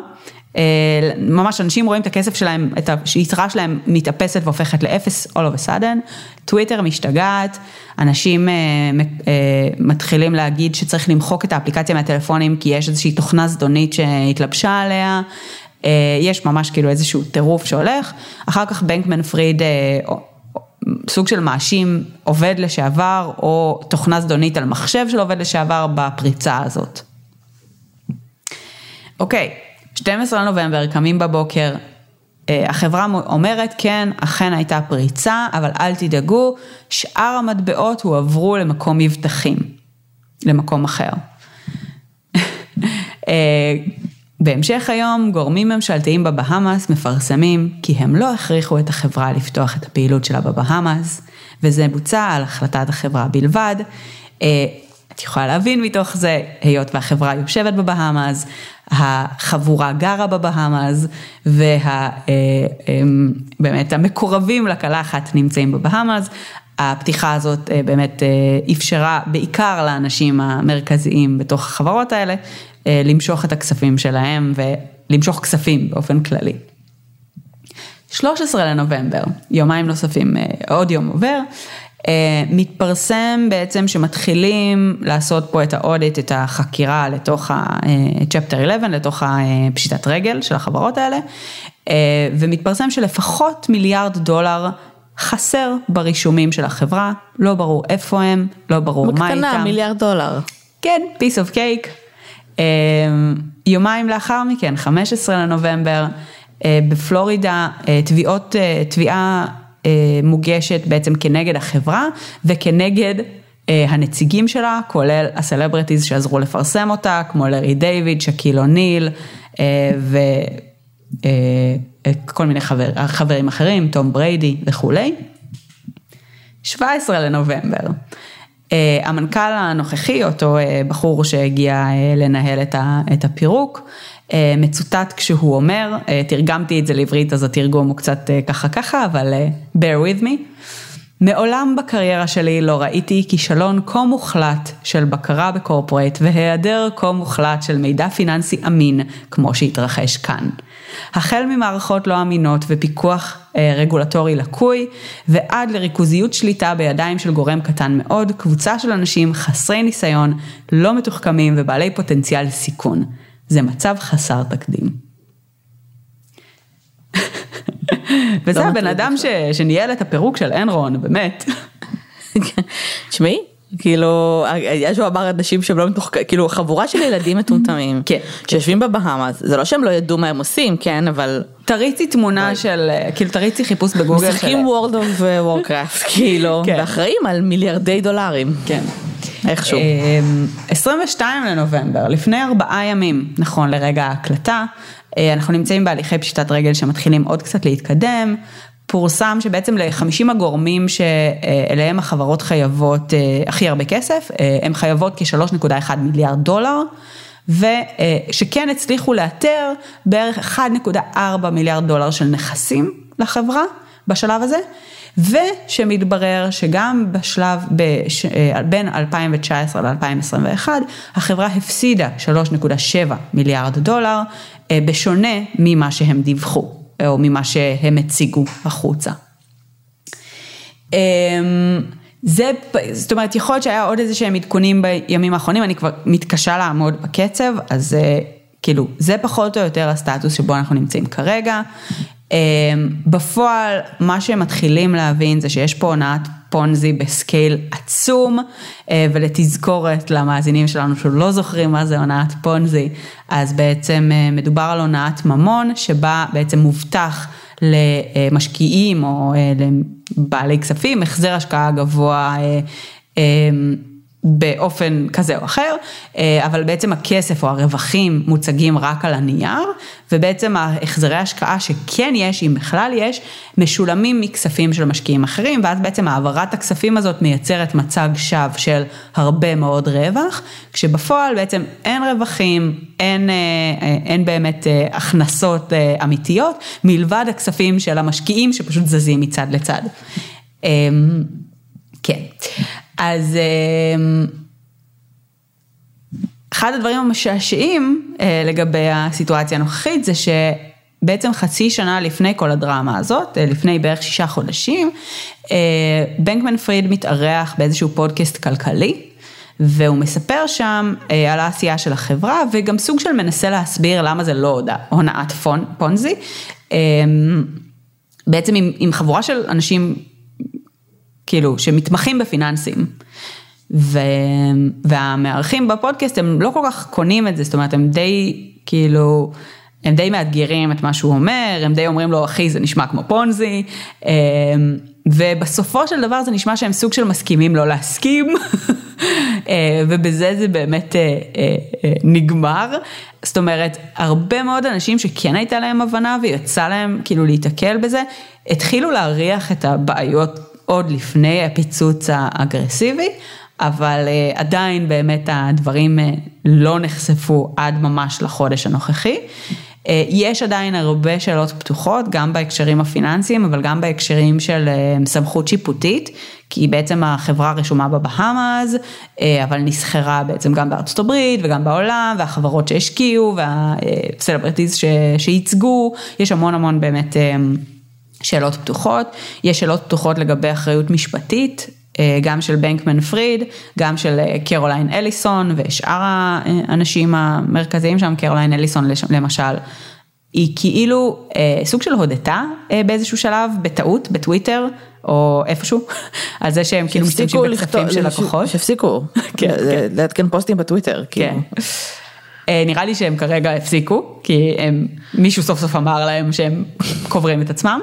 Speaker 2: אה, ממש אנשים רואים את הכסף שלהם, את היתרה שלהם מתאפסת והופכת לאפס all of a sudden, טוויטר משתגעת, אנשים אה, אה, מתחילים להגיד שצריך למחוק את האפליקציה מהטלפונים כי יש איזושהי תוכנה זדונית שהתלבשה עליה, יש ממש כאילו איזשהו טירוף שהולך, אחר כך בנקמן פריד סוג של מאשים עובד לשעבר או תוכנה זדונית על מחשב של עובד לשעבר בפריצה הזאת. אוקיי, 12 לנובמבר, קמים בבוקר, אה, החברה אומרת כן, אכן הייתה פריצה, אבל אל תדאגו, שאר המטבעות הועברו למקום מבטחים, למקום אחר. <laughs> אה, בהמשך היום, גורמים ממשלתיים בבהאמאס מפרסמים כי הם לא הכריחו את החברה לפתוח את הפעילות שלה בבהאמאס, וזה בוצע על החלטת החברה בלבד. אה, את יכולה להבין מתוך זה, היות והחברה יושבת בבהאמאס, החבורה גרה בבהאמאס, ובאמת אה, המקורבים לקלחת נמצאים בבהאמאס. הפתיחה הזאת אה, באמת אפשרה בעיקר לאנשים המרכזיים בתוך החברות האלה אה, למשוך את הכספים שלהם ולמשוך כספים באופן כללי. 13 לנובמבר, יומיים נוספים, אה, עוד יום עובר, מתפרסם בעצם שמתחילים לעשות פה את האודיט, את החקירה לתוך ה-Chapter 11, לתוך הפשיטת רגל של החברות האלה, ומתפרסם שלפחות מיליארד דולר חסר ברישומים של החברה, לא ברור איפה הם, לא ברור מה איתם.
Speaker 1: בקטנה, מיליארד דולר.
Speaker 2: כן, piece of cake. יומיים לאחר מכן, 15 לנובמבר, בפלורידה, תביעות, תביעה מוגשת בעצם כנגד החברה וכנגד הנציגים שלה, כולל הסלבריטיז שעזרו לפרסם אותה, כמו לארי דיוויד, שקיל אוניל וכל מיני חבר, חברים אחרים, תום בריידי וכולי. 17 לנובמבר. המנכ"ל הנוכחי, אותו בחור שהגיע לנהל את הפירוק, מצוטט כשהוא אומר, תרגמתי את זה לעברית אז התרגום הוא קצת ככה ככה, אבל bear with me. מעולם בקריירה שלי לא ראיתי כישלון כה מוחלט של בקרה בקורפורט והיעדר כה מוחלט של מידע פיננסי אמין כמו שהתרחש כאן. החל ממערכות לא אמינות ופיקוח אה, רגולטורי לקוי ועד לריכוזיות שליטה בידיים של גורם קטן מאוד, קבוצה של אנשים חסרי ניסיון, לא מתוחכמים ובעלי פוטנציאל סיכון. זה מצב חסר תקדים. וזה הבן אדם ש, שניהל את הפירוק של אנרון, באמת.
Speaker 1: תשמעי, כאילו, יש לו אמר אנשים שהם לא מתוחכמים, כאילו חבורה של ילדים מטומטמים,
Speaker 2: כן,
Speaker 1: שיושבים בבהאמאס, זה לא שהם לא ידעו מה הם עושים, כן, אבל...
Speaker 2: תריצי תמונה של, כאילו תריצי חיפוש בגוגל.
Speaker 1: משחקים World of Warcraft, כאילו, ואחראים על מיליארדי דולרים.
Speaker 2: כן.
Speaker 1: איכשהו.
Speaker 2: 22 לנובמבר, לפני ארבעה ימים, נכון לרגע ההקלטה, אנחנו נמצאים בהליכי פשיטת רגל שמתחילים עוד קצת להתקדם. פורסם שבעצם ל-50 הגורמים שאליהם החברות חייבות הכי הרבה כסף, הן חייבות כ-3.1 מיליארד דולר, ושכן הצליחו לאתר בערך 1.4 מיליארד דולר של נכסים לחברה בשלב הזה, ושמתברר שגם בשלב בש... בין 2019 ל-2021, החברה הפסידה 3.7 מיליארד דולר, בשונה ממה שהם דיווחו. או ממה שהם הציגו החוצה. זה, זאת אומרת, יכול להיות שהיה עוד איזה שהם עדכונים בימים האחרונים, אני כבר מתקשה לעמוד בקצב, אז כאילו, זה פחות או יותר הסטטוס שבו אנחנו נמצאים כרגע. בפועל, מה שהם מתחילים להבין זה שיש פה הונאת פונזי בסקייל עצום, ולתזכורת למאזינים שלנו שלא זוכרים מה זה הונאת פונזי, אז בעצם מדובר על הונאת ממון, שבה בעצם מובטח למשקיעים או לבעלי כספים, החזר השקעה גבוה. באופן כזה או אחר, אבל בעצם הכסף או הרווחים מוצגים רק על הנייר, ובעצם ההחזרי השקעה שכן יש, אם בכלל יש, משולמים מכספים של משקיעים אחרים, ואז בעצם העברת הכספים הזאת מייצרת מצג שווא של הרבה מאוד רווח, כשבפועל בעצם אין רווחים, אין, אין באמת הכנסות אמיתיות, מלבד הכספים של המשקיעים שפשוט זזים מצד לצד. כן. אז אחד הדברים המשעשעים לגבי הסיטואציה הנוכחית זה שבעצם חצי שנה לפני כל הדרמה הזאת, לפני בערך שישה חודשים, בנקמן פריד מתארח באיזשהו פודקאסט כלכלי. והוא מספר שם על העשייה של החברה וגם סוג של מנסה להסביר למה זה לא הונאת פונזי. בעצם עם, עם חבורה של אנשים כאילו, שמתמחים בפיננסים. ו... והמארחים בפודקאסט הם לא כל כך קונים את זה, זאת אומרת, הם די, כאילו, הם די מאתגרים את מה שהוא אומר, הם די אומרים לו, אחי, זה נשמע כמו פונזי, ובסופו של דבר זה נשמע שהם סוג של מסכימים לא להסכים, <laughs> ובזה זה באמת נגמר. זאת אומרת, הרבה מאוד אנשים שכן הייתה להם הבנה ויצא להם כאילו להיתקל בזה, התחילו להריח את הבעיות עוד לפני הפיצוץ האגרסיבי, אבל עדיין באמת הדברים לא נחשפו עד ממש לחודש הנוכחי. יש עדיין הרבה שאלות פתוחות, גם בהקשרים הפיננסיים, אבל גם בהקשרים של סמכות שיפוטית, כי בעצם החברה רשומה בבהאמאז, אבל נסחרה בעצם גם בארצות הברית וגם בעולם, והחברות שהשקיעו וה celebrities שייצגו, יש המון המון באמת שאלות פתוחות, יש שאלות פתוחות לגבי אחריות משפטית, גם של בנקמן פריד, גם של קרוליין אליסון ושאר האנשים המרכזיים שם, קרוליין אליסון למשל, היא כאילו אה, סוג של הודתה אה, באיזשהו שלב, בטעות, בטוויטר, או איפשהו, <laughs> על זה שהם כאילו משתמשים בכספים של לקוחות.
Speaker 1: שהפסיקו, <laughs> כן, לעדכן פוסטים בטוויטר, כאילו.
Speaker 2: אה, נראה לי שהם כרגע הפסיקו, כי הם, מישהו סוף סוף אמר להם שהם קוברים את עצמם,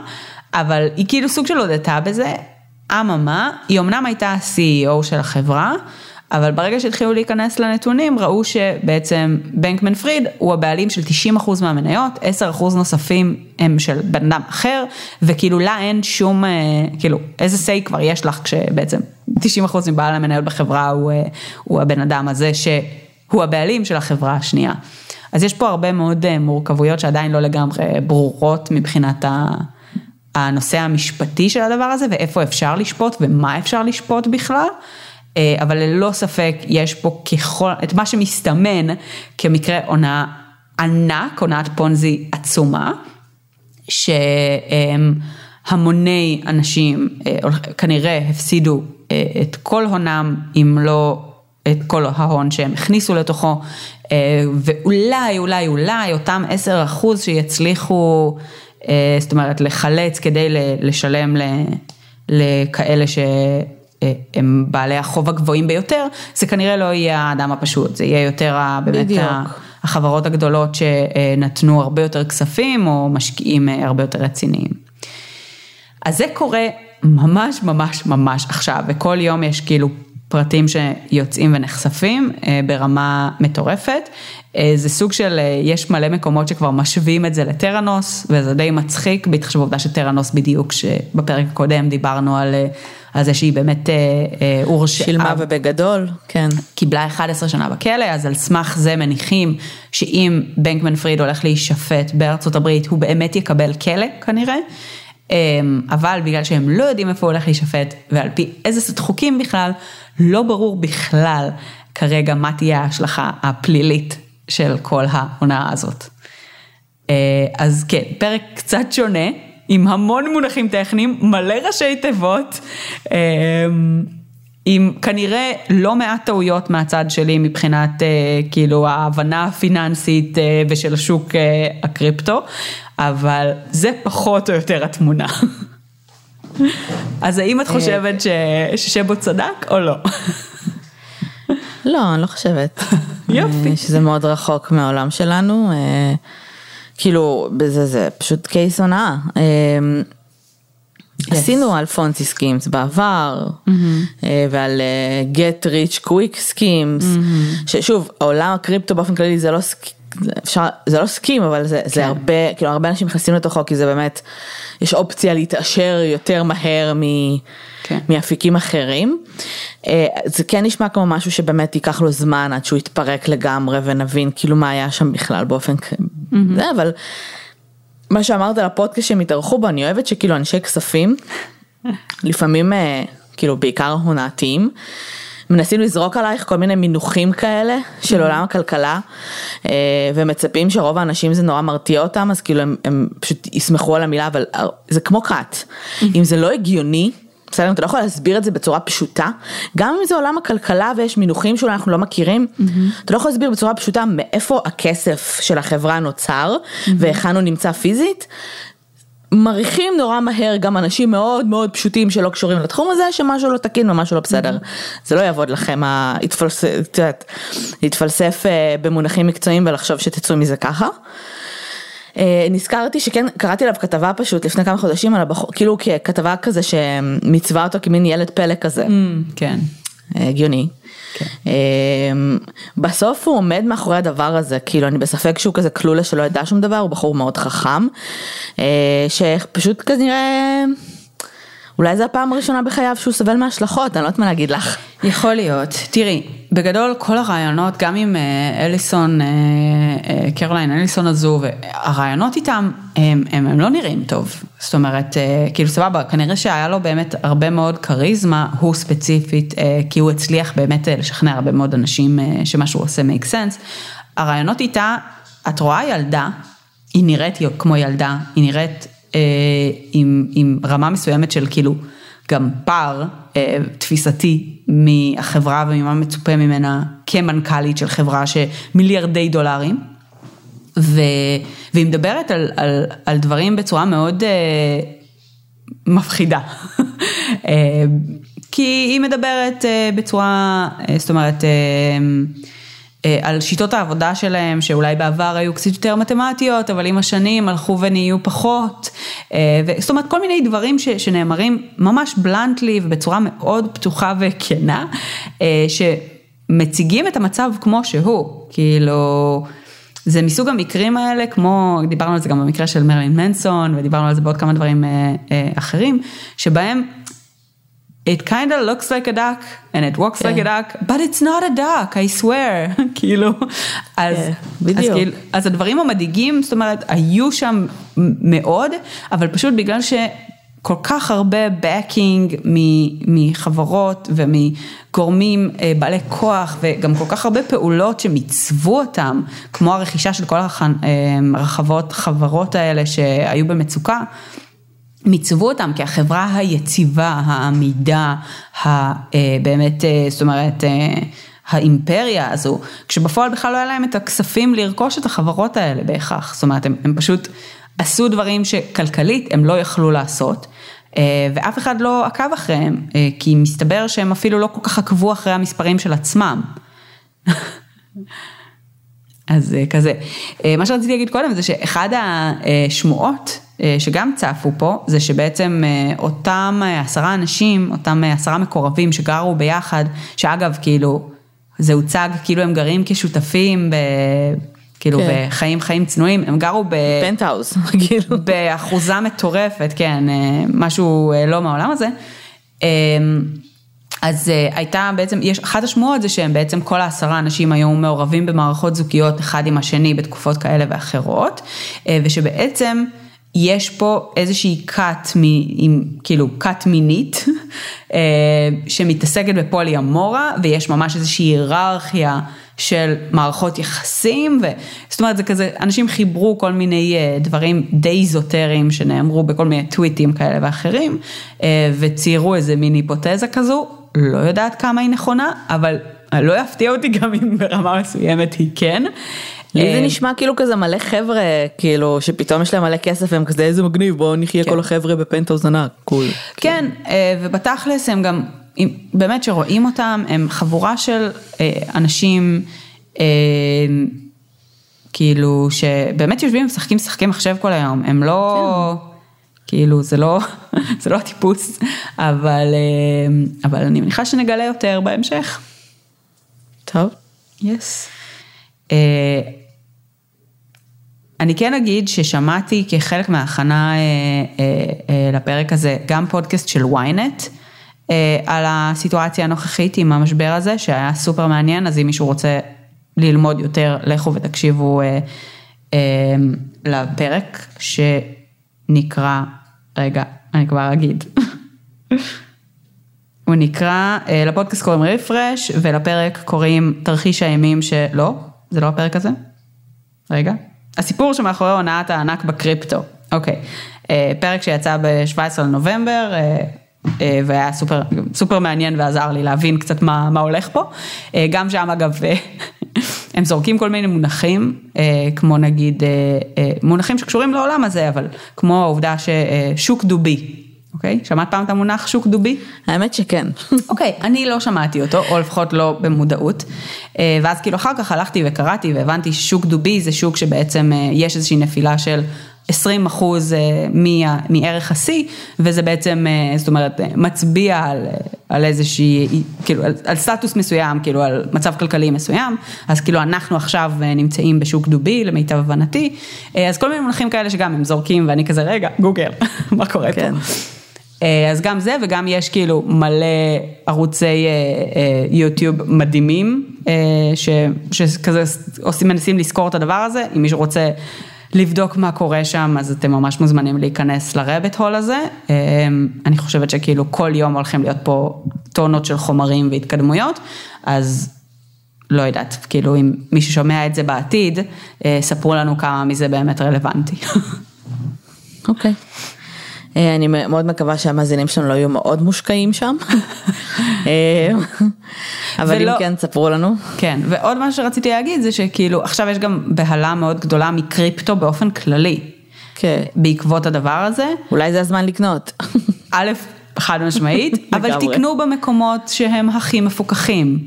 Speaker 2: אבל היא כאילו סוג של הודתה בזה, אממה, היא אמנם הייתה ה-CEO של החברה, אבל ברגע שהתחילו להיכנס לנתונים, ראו שבעצם בנקמן פריד הוא הבעלים של 90% מהמניות, 10% נוספים הם של בן אדם אחר, וכאילו לה אין שום, אה, כאילו, איזה say כבר יש לך כשבעצם 90% מבעל המניות בחברה הוא, אה, הוא הבן אדם הזה שהוא הבעלים של החברה השנייה. אז יש פה הרבה מאוד אה, מורכבויות שעדיין לא לגמרי ברורות מבחינת ה... הנושא המשפטי של הדבר הזה ואיפה אפשר לשפוט ומה אפשר לשפוט בכלל. אה, אבל ללא ספק יש פה ככל, את מה שמסתמן כמקרה הונאה ענק, הונאת פונזי עצומה, שהמוני אנשים אה, כנראה הפסידו אה, את כל הונם, אם לא את כל ההון שהם הכניסו לתוכו, ואולי, אולי, אולי אותם 10 אחוז שיצליחו, זאת אומרת, לחלץ כדי לשלם לכאלה ש... אה, בעלי החוב הגבוהים ביותר, זה כנראה לא יהיה האדם הפשוט, זה יהיה יותר באמת בדיוק. החברות הגדולות שנתנו הרבה יותר כספים או משקיעים אה, הרבה יותר רציניים. אז זה קורה ממש ממש ממש עכשיו, וכל יום יש כאילו פרטים שיוצאים ונחשפים אה, ברמה מטורפת. זה סוג של, יש מלא מקומות שכבר משווים את זה לטראנוס, וזה די מצחיק, בהתחשב בעובדה שטראנוס בדיוק, שבפרק הקודם דיברנו על על זה שהיא באמת הורשעה.
Speaker 1: אה, שילמה ובגדול, כן.
Speaker 2: קיבלה 11 שנה בכלא, אז על סמך זה מניחים שאם בנקמן פריד הולך להישפט בארצות הברית, הוא באמת יקבל כלא כנראה. אמ, אבל בגלל שהם לא יודעים איפה הולך להישפט ועל פי איזה סט חוקים בכלל, לא ברור בכלל כרגע מה תהיה ההשלכה הפלילית של כל ההונאה הזאת. אה, אז כן, פרק קצת שונה, עם המון מונחים טכניים, מלא ראשי תיבות, אמ, עם כנראה לא מעט טעויות מהצד שלי מבחינת אה, כאילו ההבנה הפיננסית אה, ושל השוק אה, הקריפטו, אבל זה פחות או יותר התמונה. <laughs> אז האם את חושבת ששבו צדק או לא?
Speaker 1: לא, אני לא חושבת. <laughs>
Speaker 2: יופי.
Speaker 1: שזה מאוד רחוק מהעולם שלנו. כאילו, בזה זה פשוט case הונאה. אמ, עשינו על Ponzi schemes בעבר, אה, ועל אה, get rich quick schemes, ששוב, העולם הקריפטו באופן כללי זה לא אפשר, זה לא סכים, אבל זה, כן. זה הרבה, כאילו הרבה אנשים נכנסים לתוכו כי זה באמת, יש אופציה להתעשר יותר מהר מ, כן. מאפיקים אחרים. אה, זה כן נשמע כמו משהו שבאמת ייקח לו זמן עד שהוא יתפרק לגמרי ונבין כאילו מה היה שם בכלל באופן, mm-hmm. זה, אבל מה שאמרת על הפודקאסט שהם התארחו בו, אני אוהבת שכאילו אנשי כספים, לפעמים אה, כאילו בעיקר הונאתיים. מנסים לזרוק עלייך כל מיני מינוחים כאלה של עולם הכלכלה אה, ומצפים שרוב האנשים זה נורא מרתיע אותם אז כאילו הם, הם פשוט יסמכו על המילה אבל זה כמו כת אם זה לא הגיוני בסדר, אתה לא יכול להסביר את זה בצורה פשוטה, גם אם זה עולם הכלכלה ויש מינוחים שאולי אנחנו לא מכירים, mm-hmm. אתה לא יכול להסביר בצורה פשוטה מאיפה הכסף של החברה נוצר mm-hmm. והיכן הוא נמצא פיזית, מריחים נורא מהר גם אנשים מאוד מאוד פשוטים שלא קשורים לתחום הזה שמשהו לא תקין ומשהו לא בסדר. זה לא יעבוד לכם להתפלסף אה, במונחים מקצועיים ולחשוב שתצאו מזה ככה. אה, נזכרתי שכן קראתי עליו כתבה פשוט לפני כמה חודשים על הבחור כאילו כתבה כזה שמצווה אותו כמין ילד פלא כזה. Mm,
Speaker 2: כן.
Speaker 1: אה, הגיוני. כן. אמ, בסוף הוא עומד מאחורי הדבר הזה, כאילו אני בספק שהוא כזה כלולה שלא ידע שום דבר, הוא בחור מאוד חכם, אה, שפשוט כנראה... אולי זו הפעם הראשונה בחייו שהוא סובל מהשלכות, אני לא יודעת מה להגיד לך.
Speaker 2: יכול להיות. תראי, בגדול כל הרעיונות, גם עם אה, אליסון, אה, אה, קרוליין אליסון הזו, הרעיונות איתם, הם, הם, הם לא נראים טוב. זאת אומרת, כאילו סבבה, כנראה שהיה לו באמת הרבה מאוד כריזמה, הוא ספציפית, כי הוא הצליח באמת לשכנע הרבה מאוד אנשים שמה שהוא עושה make sense. הרעיונות איתה, את רואה ילדה, היא נראית כמו ילדה, היא נראית עם, עם רמה מסוימת של כאילו גם פער אה, תפיסתי מהחברה וממה מצופה ממנה כמנכ"לית של חברה שמיליארדי דולרים. ו, והיא מדברת על, על, על דברים בצורה מאוד אה, מפחידה. <laughs> אה, כי היא מדברת אה, בצורה, אה, זאת אומרת, אה, אה, על שיטות העבודה שלהם, שאולי בעבר היו קצת יותר מתמטיות, אבל עם השנים הלכו ונהיו פחות. אה, זאת אומרת, כל מיני דברים ש, שנאמרים ממש בלנטלי ובצורה מאוד פתוחה וכנה, אה, שמציגים את המצב כמו שהוא, כאילו... זה מסוג המקרים האלה, כמו, דיברנו על זה גם במקרה של מרלין מנסון, ודיברנו על זה בעוד כמה דברים אה, אה, אחרים, שבהם it kind of looks like a duck and it walks like a duck, but it's not a duck, I swear, <laughs> כאילו, אז,
Speaker 1: בדיוק.
Speaker 2: אז, כאילו, אז הדברים המדאיגים, זאת אומרת, היו שם מאוד, אבל פשוט בגלל שכל כך הרבה backing מחברות ומגורמים אה, בעלי כוח וגם כל כך הרבה פעולות שמיצבו אותם, כמו הרכישה של כל הרחבות, חברות האלה שהיו במצוקה. מיצבו אותם כחברה היציבה, העמידה, הבאמת, זאת אומרת, האימפריה הזו, כשבפועל בכלל לא היה להם את הכספים לרכוש את החברות האלה בהכרח, זאת אומרת, הם, הם פשוט עשו דברים שכלכלית הם לא יכלו לעשות. ואף אחד לא עקב אחריהם, כי מסתבר שהם אפילו לא כל כך עקבו אחרי המספרים של עצמם. <laughs> אז כזה. מה שרציתי להגיד קודם זה שאחד השמועות שגם צפו פה, זה שבעצם אותם עשרה אנשים, אותם עשרה מקורבים שגרו ביחד, שאגב, כאילו, זה הוצג כאילו הם גרים כשותפים, ב... כאילו כן. בחיים חיים צנועים, הם גרו ב...
Speaker 1: פנטהאוס, <laughs> כאילו.
Speaker 2: באחוזה מטורפת, כן, משהו לא מהעולם הזה. אז הייתה בעצם, יש, אחת השמועות זה שהם בעצם כל העשרה אנשים היו מעורבים במערכות זוגיות אחד עם השני בתקופות כאלה ואחרות, ושבעצם יש פה איזושהי כת, כאילו כת מינית, <laughs> שמתעסקת בפולי אמורה, ויש ממש איזושהי היררכיה של מערכות יחסים, ו... זאת אומרת זה כזה, אנשים חיברו כל מיני דברים די איזוטריים שנאמרו בכל מיני טוויטים כאלה ואחרים, וציירו איזה מין היפותזה כזו, לא יודעת כמה היא נכונה, אבל לא יפתיע אותי גם אם ברמה מסוימת היא כן.
Speaker 1: לי זה נשמע כאילו כזה מלא חבר'ה, כאילו שפתאום יש להם מלא כסף והם כזה איזה מגניב בואו נחיה כל החבר'ה בפנטהאוז ענק, קול.
Speaker 2: כן, ובתכלס הם גם, באמת שרואים אותם, הם חבורה של אנשים, כאילו שבאמת יושבים ומשחקים משחקים מחשב כל היום, הם לא... כאילו זה לא, <laughs> זה לא הטיפוס, אבל, אבל אני מניחה שנגלה יותר בהמשך.
Speaker 1: טוב.
Speaker 2: יס. Yes. אני כן אגיד ששמעתי כחלק מההכנה לפרק הזה גם פודקאסט של ynet על הסיטואציה הנוכחית עם המשבר הזה שהיה סופר מעניין אז אם מישהו רוצה ללמוד יותר לכו ותקשיבו לפרק שנקרא, רגע אני כבר אגיד, <laughs> הוא נקרא, לפודקאסט קוראים רפרש ולפרק קוראים תרחיש האימים שלא, זה לא הפרק הזה, רגע. הסיפור שמאחורי הונאת הענק בקריפטו, אוקיי, פרק שיצא ב-17 לנובמבר והיה סופר, סופר מעניין ועזר לי להבין קצת מה, מה הולך פה, גם שם אגב הם זורקים כל מיני מונחים, כמו נגיד מונחים שקשורים לעולם הזה, אבל כמו העובדה ששוק דובי, אוקיי? שמעת פעם את המונח שוק דובי?
Speaker 1: האמת שכן. <laughs>
Speaker 2: אוקיי, אני לא שמעתי אותו, או לפחות לא במודעות, ואז כאילו אחר כך הלכתי וקראתי והבנתי ששוק דובי זה שוק שבעצם יש איזושהי נפילה של 20 אחוז מערך השיא, וזה בעצם, זאת אומרת, מצביע על, על איזושהי, כאילו, על, על סטטוס מסוים, כאילו, על מצב כלכלי מסוים, אז כאילו אנחנו עכשיו נמצאים בשוק דובי, למיטב הבנתי, אז כל מיני מונחים כאלה שגם הם זורקים, ואני כזה, רגע, גוגל, <laughs> מה קורה כן. פה? אז גם זה וגם יש כאילו מלא ערוצי יוטיוב מדהימים שכזה עושים מנסים לזכור את הדבר הזה, אם מישהו רוצה לבדוק מה קורה שם אז אתם ממש מוזמנים להיכנס לרבט הול הזה, אני חושבת שכאילו כל יום הולכים להיות פה טונות של חומרים והתקדמויות, אז לא יודעת, כאילו אם מי ששומע את זה בעתיד, ספרו לנו כמה מזה באמת רלוונטי.
Speaker 1: אוקיי. Okay. אה, אני מאוד מקווה שהמאזינים שלנו לא יהיו מאוד מושקעים שם. אה, אבל אם
Speaker 2: ולא-
Speaker 1: כן, תספרו לנו.
Speaker 2: כן, ועוד מה שרציתי להגיד זה שכאילו עכשיו יש גם בהלה מאוד גדולה מקריפטו באופן כללי,
Speaker 1: כן.
Speaker 2: בעקבות הדבר הזה.
Speaker 1: אולי זה הזמן לקנות.
Speaker 2: א', חד משמעית, <laughs> אבל. תקנו במקומות שהם הכי מפוקחים.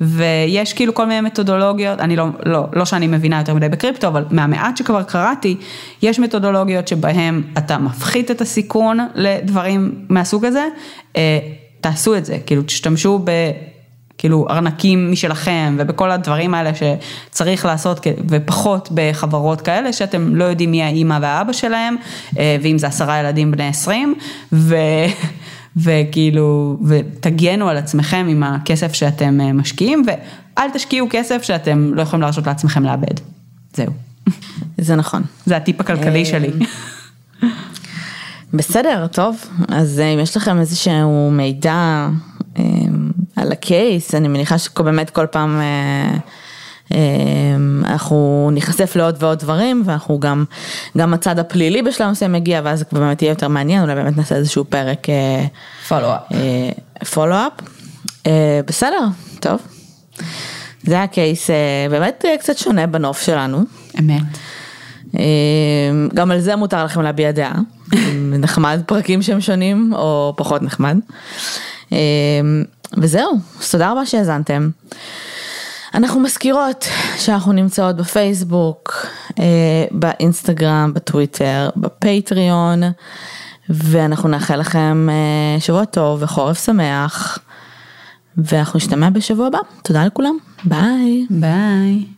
Speaker 2: ויש כאילו כל מיני מתודולוגיות, אני לא, לא, לא שאני מבינה יותר מדי בקריפטו, אבל מהמעט שכבר קראתי, יש מתודולוגיות שבהם אתה מפחית את הסיכון לדברים מהסוג הזה, אה, תעשו את זה, כאילו תשתמשו ב... כאילו ארנקים משלכם ובכל הדברים האלה שצריך לעשות ופחות בחברות כאלה שאתם לא יודעים מי האימא והאבא שלהם אה, ואם זה עשרה ילדים בני עשרים ו... <laughs> וכאילו ותגנו על עצמכם עם הכסף שאתם אה, משקיעים ואל תשקיעו כסף שאתם לא יכולים להרשות לעצמכם לאבד. זהו.
Speaker 1: זה נכון.
Speaker 2: זה הטיפ הכלכלי שלי.
Speaker 1: בסדר, טוב. אז אה, אם יש לכם איזשהו מידע אה, על הקייס, אני מניחה שבאמת כל פעם אה, אה, אנחנו ניחשף לעוד ועוד דברים, ואנחנו גם, גם הצד הפלילי בשלב מסוים מגיע, ואז באמת יהיה יותר מעניין, אולי באמת נעשה איזשהו פרק
Speaker 2: פולו-אפ.
Speaker 1: פולו-אפ. אה, בסדר, טוב. זה היה קייס אה, באמת אה, קצת שונה בנוף שלנו.
Speaker 2: אמת.
Speaker 1: אה, גם על זה מותר לכם להביע דעה. נחמד פרקים שהם שונים או פחות נחמד. אה, וזהו, אז תודה רבה שהאזנתם. אנחנו מזכירות שאנחנו נמצאות בפייסבוק, אה, באינסטגרם, בטוויטר, בפטריון, ואנחנו נאחל לכם אה, שבוע טוב וחורף שמח, ואנחנו נשתמע בשבוע הבא. תודה לכולם, ביי.
Speaker 2: ביי.